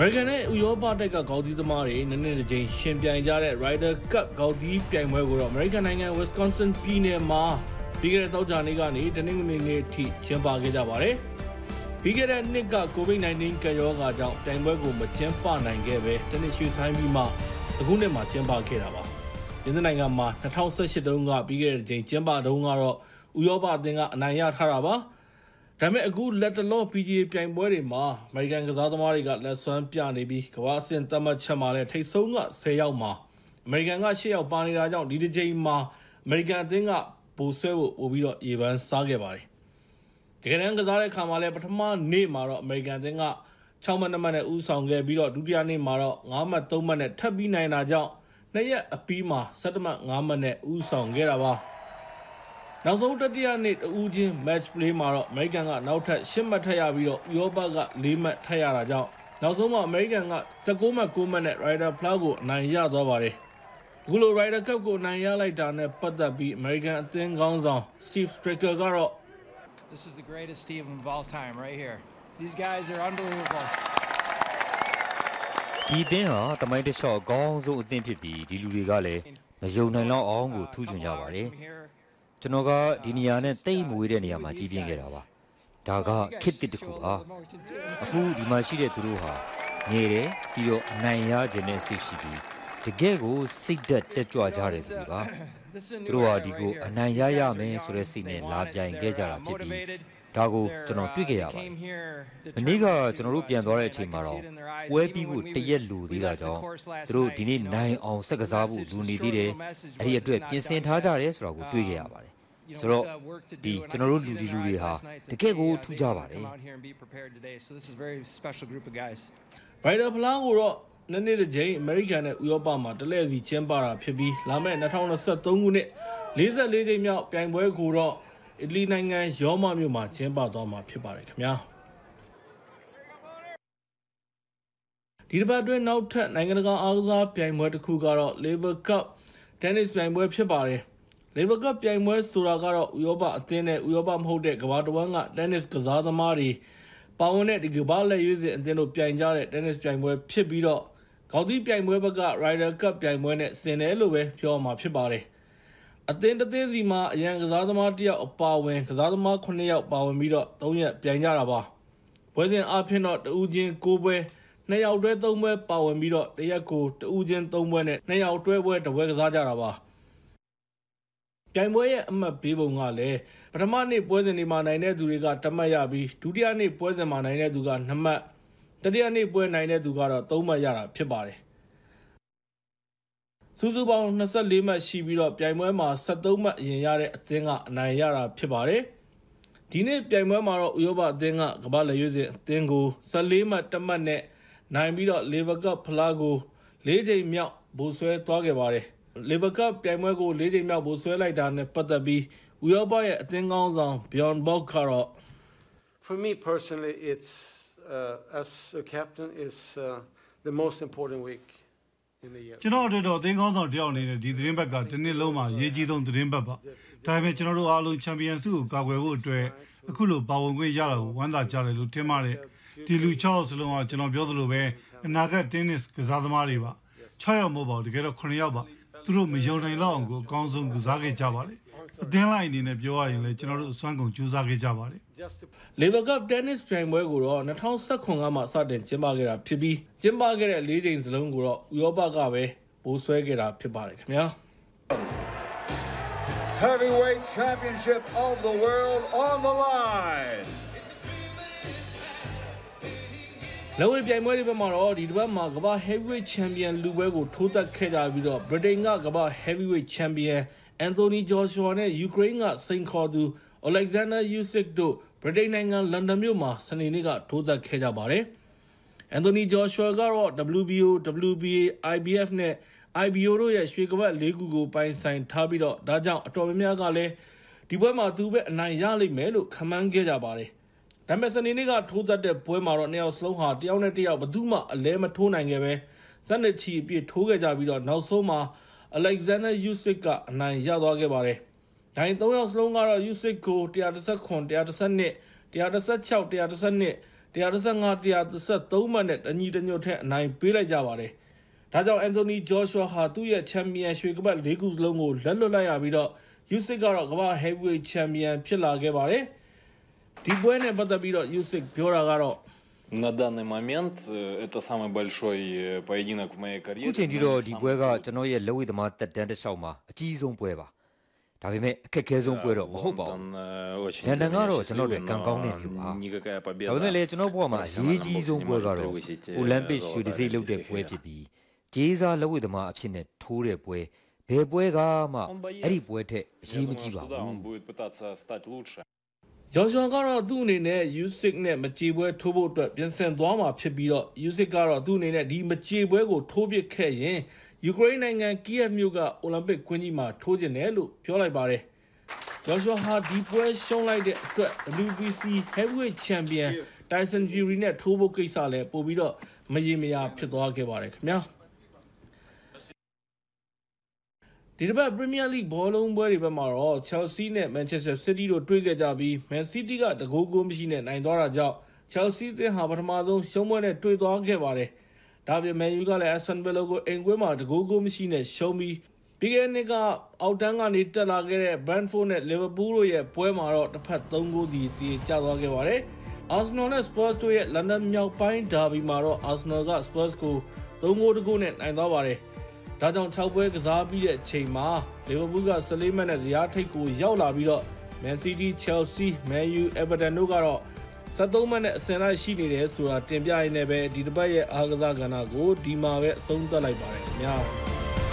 မေရိကန်နဲ့ဥရောပတိုက်ကဂေါက်သီးသမားတွေနည်းနည်းတစ်ချိန်ရှင်ပြိုင်ကြတဲ့ Ryder Cup ဂေါက်သီးပြိုင်ပွဲကိုတော့အမေရိကန်နိုင်ငံ Wisconsin ပြည်နယ်မှာပြီးခဲ့တဲ့တောက်ကြနေ့ကနေတနင်္ဂနွေနေ့ထိကျင်းပခဲ့ကြပါတယ်။ပြီးခဲ့တဲ့နှစ်က COVID-19 ကပ်ရောဂါကြောင့်ပြိုင်ပွဲကိုမကျင်းပနိုင်ခဲ့ပဲတနစ်ရွှေဆိုင်ပြီးမှအခုနှစ်မှာကျင်းပခဲ့တာပါ။ဒီနိုင်ငံမှာ2018တုန်းကပြီးခဲ့တဲ့ချိန်ကျင်းပတုန်းကတော့ဥရောပအသင်းကအနိုင်ရထားတာပါ။ ဒါပေမဲ့အခုလက်တလော PGA ပြိုင်ပွဲတွေမှာအမေရိကန်ကစားသမားတွေကလက်စွမ်းပြနေပြီးကမ္ဘာ့အဆင့်သတ်မှတ်ချက်မှာလည်းထိပ်ဆုံးက10ယောက်မှာအမေရိကန်က10ယောက်ပါနေတာကြောင့်ဒီတစ်ချိန်မှာအမေရိကန်အသင်းကပိုဆွဲဖို့ပို့ပြီးတော့ရေပန်းစားခဲ့ပါတယ်။တကယ်တမ်းကစားတဲ့အခါမှာလည်းပထမနေ့မှာတော့အမေရိကန်အသင်းက6မှတ်2မှတ်နဲ့ဦးဆောင်ခဲ့ပြီးတော့ဒုတိယနေ့မှာတော့9မှတ်3မှတ်နဲ့ထပ်ပြီးနိုင်တာကြောင့်နှစ်ရက်အပြီးမှာ7မှတ်9မှတ်နဲ့ဦးဆောင်ခဲ့တာပါ။ နောက်ဆုံးတတိယနေ့တူးချင်း match play မှာတော့ American ကနောက်ထပ်10မှတ်ထပ်ရပြီးတော့ဥရောပက4မှတ်ထပ်ရတာကြောင့်နောက်ဆုံးမှာ American က16မှတ်9မှတ်နဲ့ Ryder Flag ကိုအနိုင်ရသွားပါတယ်။အခုလို Ryder Cup ကိုအနိုင်ရလိုက်တာနဲ့ပတ်သက်ပြီး American အသင်းခေါင်းဆောင် Steve Stricker ကတော့ This is the greatest team of all time right here. These guys are unbelievable. ဒီအသင်းဟာတမိုင်းတစ်လျှော့အကောင်းဆုံးအသင်းဖြစ်ပြီးဒီလူတွေကလည်းမယုံနိုင်တော့အောင်ကိုထူးချွန်ကြပါတယ်။ ကျွန်တော်ကဒီနေရာနဲ့တိတ်မဝေးတဲ့နေရာမှာကြီးပြင်းခဲ့တာပါဒါကခစ်တစ်တခုပါအခုဒီမှာရှိတဲ့သူတို့ဟာငြေတယ်ပြီးတော့အနိုင်ရခြင်းနဲ့စိတ်ရှိပြီးတကယ်ကိုစိတ်သက်တက်ကြွကြတဲ့သူပါသူတို့ဟာဒီကိုအနိုင်ရရမယ်ဆိုတဲ့စိတ်နဲ့လာပြိုင်ခဲ့ကြတာဖြစ်ပြီးဒါကိုကျွန်တော်တွေ့ခဲ့ရပါတယ်။မနေ့ကကျွန်တော်တို့ပြန်သွားတဲ့အချိန်မှာတော့ပွဲပြီးဖို့တရက်လူသေးတာကြောင့်သူတို့ဒီနေ့နိုင်အောင်စက်ကစားဖို့လူနေသေးတယ်။အဲ့ဒီအတွက်ပြင်ဆင်ထားကြတယ်ဆိုတာကိုတွေ့ခဲ့ရပါတယ်။ ဆိုတော့ဒီကျွန်တော်တို့လူဒီလူတွေဟာတကယ့်ကိုထူးကြပါတယ်။ Rider ဖလားကိုတော့နှစ်နှစ်တစ်ကြိမ်အမေရိကန်နဲ့ဥရောပမှာတလဲစီကျင်းပတာဖြစ်ပြီးလာမယ့်2023ခုနှစ်44ကြိမ်မြောက်ပြိုင်ပွဲကိုတော့အီတလီနိုင်ငံရောမမြို့မှာကျင်းပသွားမှာဖြစ်ပါတယ်ခင်ဗျာဒီတစ်ပတ်အတွင်းနောက်ထပ်နိုင်ငံတကာအားကစားပြိုင်ပွဲတစ်ခုကတော့ Labour Cup Tennis ပြိုင်ပွဲဖြစ်ပါတယ် Labour Cup ပြိုင်ပွဲဆိုတာကတော့ဥရောပအသင်းနဲ့ဥရောပမဟုတ်တဲ့ကမ္ဘာတစ်ဝန်းက tennis ကစားသမားတွေပါဝင်တဲ့ဒီကမ္ဘာလက်ရွေးစင်အသင်းတို့ပြိုင်ကြတဲ့ tennis ပြိုင်ပွဲဖြစ်ပြီးတော့ခေါင်းသီးပြိုင်ပွဲဘက်က Ryder Cup ပြိုင်ပွဲနဲ့ဆင်တယ်လို့ပဲပြောမှာဖြစ်ပါတယ်အသင်းတစ်သင်းစီမှာအရန်ကစားသမားတစ်ယောက်အပါဝင်ကစားသမား9ယောက်ပါဝင်ပြီးတော့3ရက်ပြိုင်ကြတာပါပွဲစဉ်အဖြစ်တော့တဦးချင်း9ပွဲ2ယောက်တွဲ3ပွဲပါဝင်ပြီးတော့တရက်ကိုတဦးချင်း3ပွဲနဲ့2ယောက်တွဲပွဲတစ်ပွဲကစားကြတာပါ ပြိုင်ပွဲရဲ့အမှတ်ပေးပုံကလည်းပထမနေ့ပွဲစဉ်တွေမှာနိုင်တဲ့သူတွေကတမှတ်ရပြီးဒုတိယနေ့ပွဲစဉ်မှာနိုင်တဲ့သူက2မှတ်တတိယနေ့ပွဲနိုင်တဲ့သူကတော့3မှတ်ရတာဖြစ်ပါတယ်စုစုပေါင်း24မှတ်ရှိပြီးတော့ပြိုင်ပွဲမှာ73မှတ်အရင်ရတဲ့အသင်းကအနိုင်ရတာဖြစ်ပါတယ်။ဒီနေ့ပြိုင်ပွဲမှာတော့ဥရောပအသင်းကကမ္ဘာလက်ရွေးစင်အသင်းကို14မှတ်တမှတ်နဲ့နိုင်ပြီးတော့ Lever Cup ဖလားကို၄ချိန်မြောက်ဗိုလ်ဆွဲသွားခဲ့ပါတယ်။ Lever Cup ပြိုင်ပွဲကို၄ချိန်မြောက်ဗိုလ်ဆွဲလိုက်တာနဲ့ပတ်သက်ပြီးဥရောပရဲ့အသင်းကောင်းဆောင် Bjorn Borg ကတော့ For me personally it's uh, as a captain is uh, the most important week ကျွန်တော်တို့တော့အသင်းကောင်းဆောင်တယောက်အနေနဲ့ဒီသတင်းဘက်ကတစ်နှစ်လုံးမှာရေးကြီးဆုံးသတင်းဘက်ပါဒါပေမဲ့ကျွန်တော်တို့အားလုံးချန်ပီယံဆုကိုကာကွယ်ဖို့အတွက်အခုလိုပါဝင်ခွင့်ရတာကိုဝမ်းသာကြတယ်လို့ထင်ပါတယ်ဒီလူ6စလုံးကကျွန်တော်ပြောသလိုပဲအနာဂတ်တင်းနစ်ကစားသမားတွေပါ6ယောက်မဟုတ်ပါဘူးတကယ်တော့9ယောက်ပါ သူတို့မယုံနိုင်လောက်အောင်ကိုအကောင်းဆုံးကစားခဲ့ကြပါလေအသင်းလိုက်အနေနဲ့ပြောရရင်လည်းကျွန်တော်တို့အစွမ်းကုန်ကြိုးစားခဲ့ကြပါတယ် Lever Cup Tennis ပြိုင်ပွဲကိုတော့2019ကမှစတင်ကျင်းပခဲ့တာဖြစ်ပြီးကျင်းပခဲ့တဲ့၄ချိန်စလုံးကိုတော့ဥရောပကပဲဘိုးဆွဲခဲ့တာဖြစ်ပါတယ်ခင်ဗျာ Heavyweight Championship of the World on the line. လက်ဝဲပြိုင်ပွဲတွေဘက်မှာတော့ဒီတစ်ပတ်မှာကမ္ဘာ Heavyweight Champion လူပွဲကိုထိုးသက်ခဲ့ကြပြီးတော့ Britain ကကမ္ဘာ Heavyweight Champion Anthony Joshua နဲ့ Ukraine ကစိန်ခေါ်သူ Alexander Usyk တို့ဗြိတိန်နိုင်ငံလန်ဒန်မြို့မှာစနေနေ့ကထိုးသက်ခဲ့ကြပါတယ်။ Anthony Joshua ကတော့ WBO, WBA, IBF နဲ့ IBO တို့ရဲ့ရွှေကပတ်၄ခုကိုပိုင်ဆိုင်ထားပြီးတော့ဒါကြောင့်အတော်များများကလည်းဒီပွဲမှာသူပဲအနိုင်ရလိမ့်မယ်လို့ခန့်မှန်းခဲ့ကြပါတယ်။ ဒါပေမဲ့စနေနေ့ကထိုးသက်တဲ့ပွဲမှာတော့နှစ်ယောက်စလုံးဟာတယောက်နဲ့တယောက်ဘယ်သူမှအလဲမထိုးနိုင်ခဲ့ပဲဇက်နချီအပြည့်ထိုးခဲ့ကြပြီးတော့နောက်ဆုံးမှာ Alexander Usyk ကအနိုင်ရသွားခဲ့ပါတယ်။ဒိုင်၃ယောက်စလုံးကတော့ Usyk ကို119 112 116 112 115 133မှတ်နဲ့တညီတညွတ်ထက်အနိုင်ပေးလိုက်ကြပါတယ်။ဒါကြောင့် Anthony Joshua ဟာသူ့ရဲ့ချန်ပီယံရွှေကပတ်၄ခုစလုံးကိုလက်လွတ်လိုက်ရပြီးတော့ Usyk ကတော့ကမ္ဘာ heavyweight champion ဖြစ်လာခဲ့ပါတယ်။ ဒီပွဲနဲ့ပတ်သက်ပြီးတော့ Usyk ပြောတာကတော့ На данный момент это самый большой поединок в моей ခု карьере. ချိန်ထိတော့ဒီပွဲကကျွန်တော်ရဲ့လက်ဝဲသမားတက်တန်းတစ်လျှောက်မှာအကြီးဆုံးပွဲပါဒါပေမဲ့အခက်အခဲဆုံးပွဲတော့မဟုတ်ပါဘူးလန်ဒန်ကတော့ကျွန်တော်တို့ကံကောင်းတဲ့မြို့ပါ Никакая ဒါပေ победа. မဲ့လည်းကျွန်တော်ဘဝမှာအရေးကြီးဆုံးပွဲကတော့အိုလံပစ်ရွှေတံဆိပ်လုပ်တဲ့ပွဲဖြစ်ပြီးဂျေးစားလက်ဝဲသမားအဖြစ်နဲ့ထိုးတဲ့ပွဲဘယ်ပွဲကမှအဲ့ဒီပွဲထက်အရေးမကြီးပါ Да, ဘူး ဂျော်ရှွာကတော့သူ့အနေနဲ့ Usyk နဲ့မကြေပွဲထိုးဖို့အတွက်ပြင်ဆင်သွားမှာဖြစ်ပြီးတော့ Usyk ကတော့သူ့အနေနဲ့ဒီမကြေပွဲကိုထိုးပစ်ခဲ့ရင်ယူကရိန်းနိုင်ငံကီယက်မြို့ကအိုလံပစ်ကွင်းကြီးမှာထိုးကျင်တယ်လို့ပြောလိုက်ပါတယ်။ဂျော်ရှွာဟာဒီပွဲရှုံးလိုက်တဲ့အတွက် WBC Heavyweight Champion Tyson Fury နဲ့ထိုးဖို့ကိစ္စလည်းပို့ပြီးတော့မရေမရာဖြစ်သွားခဲ့ပါတယ်ခင်ဗျာ။ ဒီတစ်ပတ် Premier League ဘောလုံးပွဲတွေဘက်မှာတော့ Chelsea နဲ့ Manchester City တို့တွေ့ခဲ့ကြပြီး Man City ကတကိုးကိုးမရှိနဲ့နိုင်သွားတာကြောင့် Chelsea အသင်းဟာပထမဆုံးရှုံးပွဲနဲ့တွေ့သွားခဲ့ပါတယ်။ဒါ့အပြင် Man U ကလည်း Aston Villa ကိုအိမ်ကွင်းမှာတကိုးကိုးမရှိနဲ့ရှုံးပြီးပြီးခဲ့တဲ့နှစ်ကအောက်တန်းကနေတက်လာခဲ့တဲ့ Brentford နဲ့ Liverpool တို့ရဲ့ပွဲမှာတော့တစ်ဖက်3ဂိုးစီတည်ကျသွားခဲ့ပါတယ်။ Arsenal နဲ့ Spurs တို့ရဲ့ London မြောက်ပိုင်းဒါဘီမှာတော့ Arsenal က Spurs ကို3ဂိုးတကိုးနဲ့နိုင်သွားပါတယ်။ ဒါဒါကြောင့်6ပွဲကစားပြီးတဲ့အချိန်မှာလီဗာပူးက14မှတ်နဲ့ဇယားထိပ်ကိုရောက်လာပြီးတော့ Man City, Chelsea, Man U, Everton တို့ကတော့73မှတ်နဲ့အဆင့်လိုက်ရှိနေတယ်ဆိုတာတင်ပြရင်းနဲ့ပဲဒီတစ်ပတ်ရဲ့အားကစားကဏ္ဍကိုဒီမှာပဲအဆုံးသတ်လိုက်ပါတယ်ခင်ဗျာ။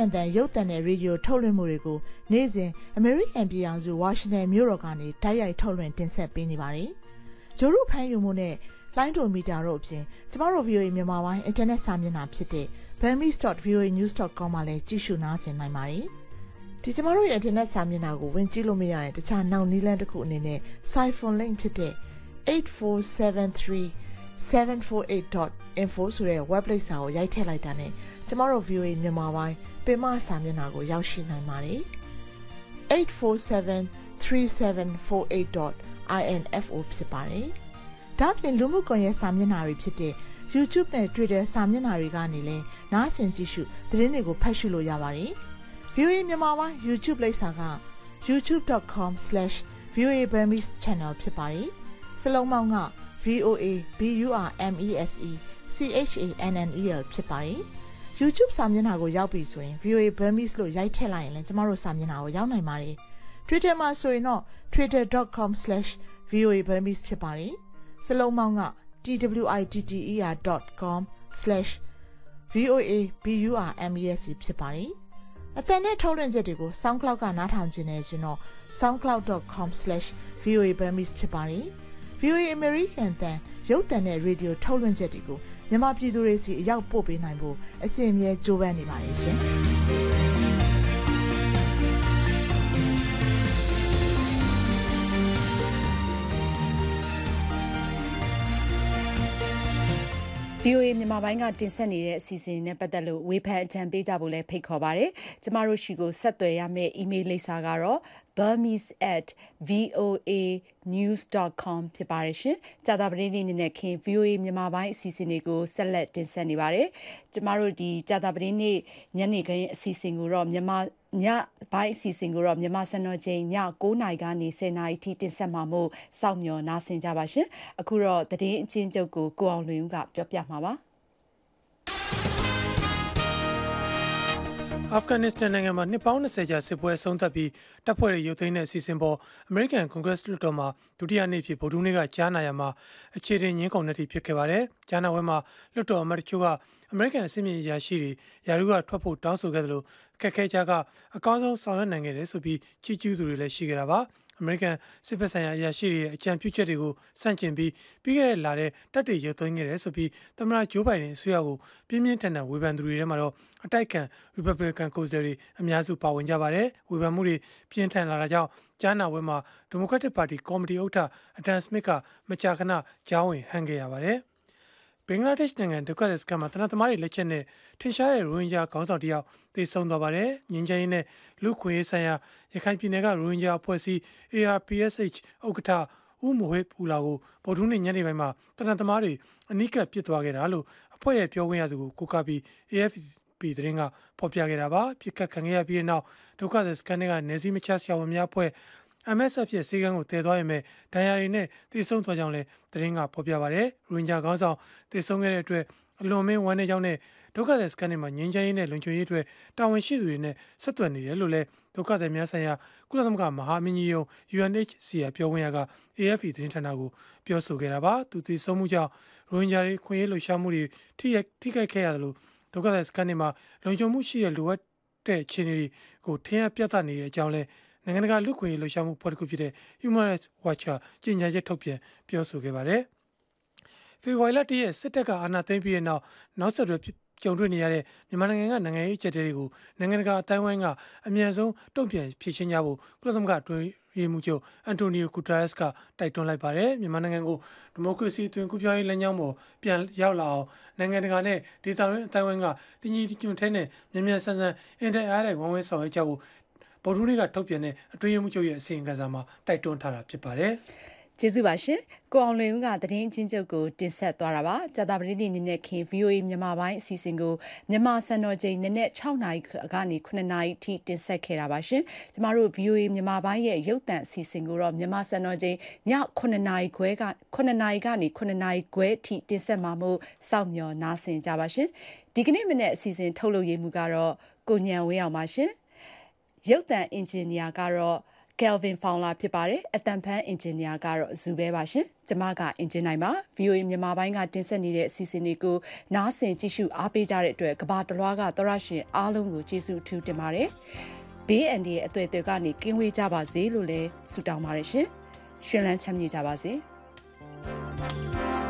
American တန်ရုပ်သံနဲ့ရေဒီယိုထုတ်လွှင့်မှုတွေကိုနေ့စဉ် American ပြည်ထောင်စုဝါရှင်တန်မြို့တော်ကနေတိုက်ရိုက်ထုတ်လွှင့်တင်ဆက်ပေးနေပါတယ်။ဂျိုရုဖန်ယူမှုနဲ့လိုင်းဒိုမီတာတို့အပြင်ကျမတို့ VOA မြန်မာပိုင်းအင်တာနက်စာမျက်နှာဖြစ်တဲ့ burmese.voanews.com မှာလည်းကြည့်ရှုနားဆင်နိုင်ပါတယ်။ဒီကျမတို့ရဲ့အင်တာနက်စာမျက်နှာကိုဝင်ကြည့်လို့မရရင်တခြားနောက်နည်းလမ်းတစ်ခုအနေနဲ့ Siphon link ဖြစ်တဲ့8473 748.info ဆိုတဲ့ website စာကိုရိုက်ထည့်လိုက်တာနဲ့ ကျမတို့ VOA မြန်မာပိုင်းပင်မစာမျက်နှာကိုရောက်ရှိနိုင်ပါတယ်။ 847-3748.info ဖြစ်ပါတယ်။ဒါ့အပြင်လူမှုကွန်ရက်စာမျက်နှာတွေဖြစ်တဲ့ YouTube နဲ့ Twitter စာမျက်နှာတွေကနေလည်းနားဆင်ကြည့်ရှုသတင်းတွေကိုဖတ်ရှုလို့ရပါတယ်။ VOA မြန်မာပိုင်း YouTube လိပ်စာက youtube.com/voaburmese channel ဖြစ်ပါတယ်။စလုံးပေါင်းက VOA BURMESE CHANNEL ဖြစ်ပါတယ်။ YouTube စာမျက်နှာကိုရောက်ပြီဆိုရင် VOA Burmese လို့ရိုက်ထည့်လိုက်ရင်လည်းကျမတို့စာမျက်နှာကိုရောက်နိုင်ပါတယ်။ Twitter မှာဆိုရင်တော့ twitter.com/voaburmese ဖြစ်ပါတယ်။စလုံးပေါင်းက twiter.com/voaburmese ဖြစ်ပါတယ်။အတန်နဲ့ထုတ်လွှင့်ချက်တွေကို SoundCloud ကနားထောင်ခြင်းနဲ့ဆိုရင်တော့ soundcloud.com/voaburmese ဖြစ်ပါတယ်။ VOA American တန်ရုပ်သံနဲ့ရေဒီယိုထုတ်လွှင့်ချက်တွေကို မြန်မာပြည်သူတွေစီအရောက်ပို့ပေးနိုင်ဖို့အစီအမြဲကြိုးပမ်းနေပါတယ်ရှင်။ VOA မြန်မာပိုင်းကတင်ဆက်နေတဲ့အစီအစဉ်နဲ့ပတ်သက်လို့ဝေဖန်အကြံပေးကြဖို့လည်းဖိတ်ခေါ်ပါတယ်။ကျမတို့ရှိကိုဆက်သွယ်ရမယ့် email လိပ်စာကတော့ burmese@voanews.com ဖြစ်ပါတယ်ရှင်။ကြာသပတေးနေ့နေ့နဲ့ခင် VOA မြန်မာပိုင်းအစီအစဉ်တွေကိုဆက်လက်တင်ဆက်နေပါတယ်။ကျမတို့ဒီကြာသပတေးနေ့ညနေခင်းအစီအစဉ်ကိုတော့မြန်မာညပိုင်းအစီအစဉ်ကိုတော့မြန်မာစံတော်ချိန်ည9:00နာရီကနေ10:00နာရီထိတင်ဆက်မှာမို့စောင့်မျှော်နားဆင်ကြပါရှင်။အခုတော့သတင်းအချင်းချုပ်ကိုကိုအောင်လွင်ဦးကပြောပြမှာပါ။ အာဖဂန်နစ္စတန်နိုင်ငံမှာနှစ်ပေါင်း20ကြာစစ်ပွဲအဆုံးသတ်ပြီးတပ်ဖွဲ့တွေရုပ်သိမ်းတဲ့အစီအစဉ်ပေါ်အမေရိကန်ကွန်ဂရက်လွှတ်တော်မှာဒုတိယနေ့ဖြစ်ဗုဒ္ဓဟူးနေ့ကကြားနာရမှာအခြေတင်ငင်းကုန်တဲ့ထိဖြစ်ခဲ့ပါတယ်။ကြားနာပွဲမှာလွှတ်တော်အမတ်တချို့ကအမေရိကန်အစီအမံအရာရှိတွေယာရုကထွက်ဖို့တောင်းဆိုခဲ့တယ်လို့ခက်ခဲကြကအကောင်းဆုံးဆောင်ရွက်နိုင်ခဲ့တယ်ဆိုပြီးချီးကျူးသူတွေလည်းရှိခဲ့တာပါ။ အမေရိကန်စစ်ဖက်ဆိုင်ရာအရာရှိတွေရဲ့အကြံပြုချက်တွေကိုစန့်ကျင်ပြီးပြီးခဲ့တဲ့လထဲတပ်တွေရုပ်သိမ်းခဲ့တယ်ဆိုပြီးသမ္မတဂျိုးဘိုင်ဒန်အစိုးရကိုပြင်းပြင်းထန်ထန်ဝေဖန်သူတွေထဲမှာတော့အတိုက်ခံ Republican ကိုယ်စားလှယ်တွေအများစုပါဝင်ကြပါတယ်ဝေဖန်မှုတွေပြင်းထန်လာတာကြောင့်ကြားနာပွဲမှာ Democratic Party ကော်မတီဥက္ကဋ္ဌအဒမ်စမစ်ကမကြာခဏကြားဝင်ဟန်ခဲ့ရပါတယ် ဘင်္ဂလားဒေ့ရှ်နိုင်ငံဒုက္ခသည်စခန်းမှာတနက်သမားတွေလက်ချက်နဲ့ထင်ရှားတဲ့ရိုဟင်ဂျာခေါင်းဆောင်တယောက်သေဆုံးသွားပါတယ်။ငင်းချင်နဲ့လူခွေရေးဆိုင်ရာရခိုင်ပြည်နယ်ကရိုဟင်ဂျာအဖွဲ့အစည်း ARPSH ဥက္ကဋ္ဌဦးမိုဟစ်ပူလာကိုဗုဒ္ဓနေ့ညနေပိုင်းမှာတနက်သမားတွေအနိကပစ်သွားခဲ့တာလို့အဖွဲ့ရဲ့ပြောခွင့်ရသူကိုကိုကပြီး AFP သတင်းကဖော်ပြခဲ့တာပါ။ပြစ်ခတ်ခံခဲ့ရပြီးနောက်ဒုက္ခသည်စခန်းတွေကနေစည်းမချဆရာဝန်များအဖွဲ့ MSF ရဲ့စေကန်းကိုတည်သွားရင်မဲ့ဒဏ်ရာတွေနဲ့တည်ဆုံသွားကြောင်းလည်းသတင်းကဖော်ပြပါဗျ။ရိုဟင်ဂျာခေါင်းဆောင်တည်ဆုံခဲ့တဲ့အတွက်အလွန်မင်းဝမ်းနည်းကြောင်းနဲ့ဒုက္ခသည်စခန်းတွေမှာငြိမ်းချမ်းရေးနဲ့လုံခြုံရေးအတွက်တာဝန်ရှိသူတွေနဲ့ဆက်သွယ်နေတယ်လို့လည်းဒုက္ခသည်များဆိုင်ရာကုလသမဂ္ဂမဟာမင်းကြီးယုံ UNHCR ပြောခွင့်ရက AFP သတင်းဌာနကိုပြောဆိုခဲ့တာပါ။သူတည်ဆုံမှုကြောင့်ရိုဟင်ဂျာတွေခွင့်ရေးလှုပ်ရှားမှုတွေထိထိခိုက်ခဲ့ရတယ်လို့ဒုက္ခသည်စခန်းတွေမှာလုံခြုံမှုရှိတဲ့လိုအပ်တဲ့အခြေအနေတွေကိုထင်ရပြသနေတဲ့အကြောင်းလည်း နိုင်ငံတကာလူ့ခွင့်ရေးလှုပ်ရှားမှုဖွဲ့တစ်ခုဖြစ်တဲ့ Human Rights Watch ကြေညာချက်ထုတ်ပြန်ပြောဆိုခဲ့ပါတယ်။ဖေဖော်ဝါရီလတည်းရဲ့စစ်တပ်ကအာဏာသိမ်းပြီးတဲ့နောက်နောက်ဆက်တွဲကြုံတွေ့နေရတဲ့မြန်မာနိုင်ငံကနိုင်ငံရေးအကျပ်တွေကိုနိုင်ငံတကာအတိုင်းဝိုင်းကအမြန်ဆုံးတုံ့ပြန်ဖြေရှင်းကြဖို့ကုလသမဂ္ဂအတွင်းရေးမှူးချုပ်အန်တိုနီယိုဂူတာရက်စ်ကတိုက်တွန်းလိုက်ပါတယ်မြန်မာနိုင်ငံကိုဒီမိုကရေစီအသွင်ကူးပြောင်းရေးလမ်းကြောင်းပေါ်ပြန်ရောက်လာအောင်နိုင်ငံတကာနဲ့ဒေသတွင်းအတိုင်းဝိုင်းကတညီတညွတ်ထဲနဲ့မြန်မြန်ဆန်ဆန်အင်တာအားတဲ့ဝန်ဝဲဆောင်ရွက်ကြဖို့ ဗုဒ္ဓဟူးနေ့ကထုတ်ပြန်တဲ့အတွင်းရေးမှူးချုပ်ရဲ့အစီရင်ခံစာမှာတိုက်တွန်းထားတာဖြစ်ပါတယ်။ကျေးဇူးပါရှင်ကိုအောင်လွင်ဦးကသတင်းချင်းချုပ်ကိုတင်ဆက်သွားတာပါကြာတာပတိနေ့နေ့ခင် VOA မြန်မာပိုင်းအစီအစဉ်ကိုမြန်မာစံတော်ချိန်နေ့နဲ့6နာရီကနေ9နာရီထိတင်ဆက်ခဲ့တာပါရှင်ကျမတို့ VOA မြန်မာပိုင်းရဲ့ရုပ်သံအစီအစဉ်ကိုတော့မြန်မာစံတော်ချိန်ည9နာရီခွဲက9နာရီကနေ9နာရီခွဲထိတင်ဆက်မှာမို့စောင့်မျှော်နားဆင်ကြပါရှင်ဒီကနေ့မနေ့အစီအစဉ်ထုတ်လုပ်ရေးမှုကတော့ကိုညံဝင်းအောင်ပါရှင် ရုပ်သံအင်ဂျင်နီယာကတော့ Kelvin Fowler ဖြစ်ပါတယ်အတန်ဖန်အင်ဂျင်နီယာကတော့ဇူပဲပါရှင်ကျမကအင်ဂျင်နိုင်ပါ VOA မြန်မာပိုင်းကတင်ဆက်နေတဲ့အစီအစဉ်လေးကိုနားဆင်ကြည့်ရှုအားပေးကြတဲ့အတွက်ကဘာတလွားကသောရရှင်အားလုံးကိုကျေးဇူးအထူးတင်ပါတယ်ဘေးအန်ဒီရဲ့အသွေးအသွေးကနေကင်းဝေးကြပါစေလို့လည်းဆုတောင်းပါတယ်ရှင်ရှင်လန်းချမ်းမြေ့ကြပါစေ။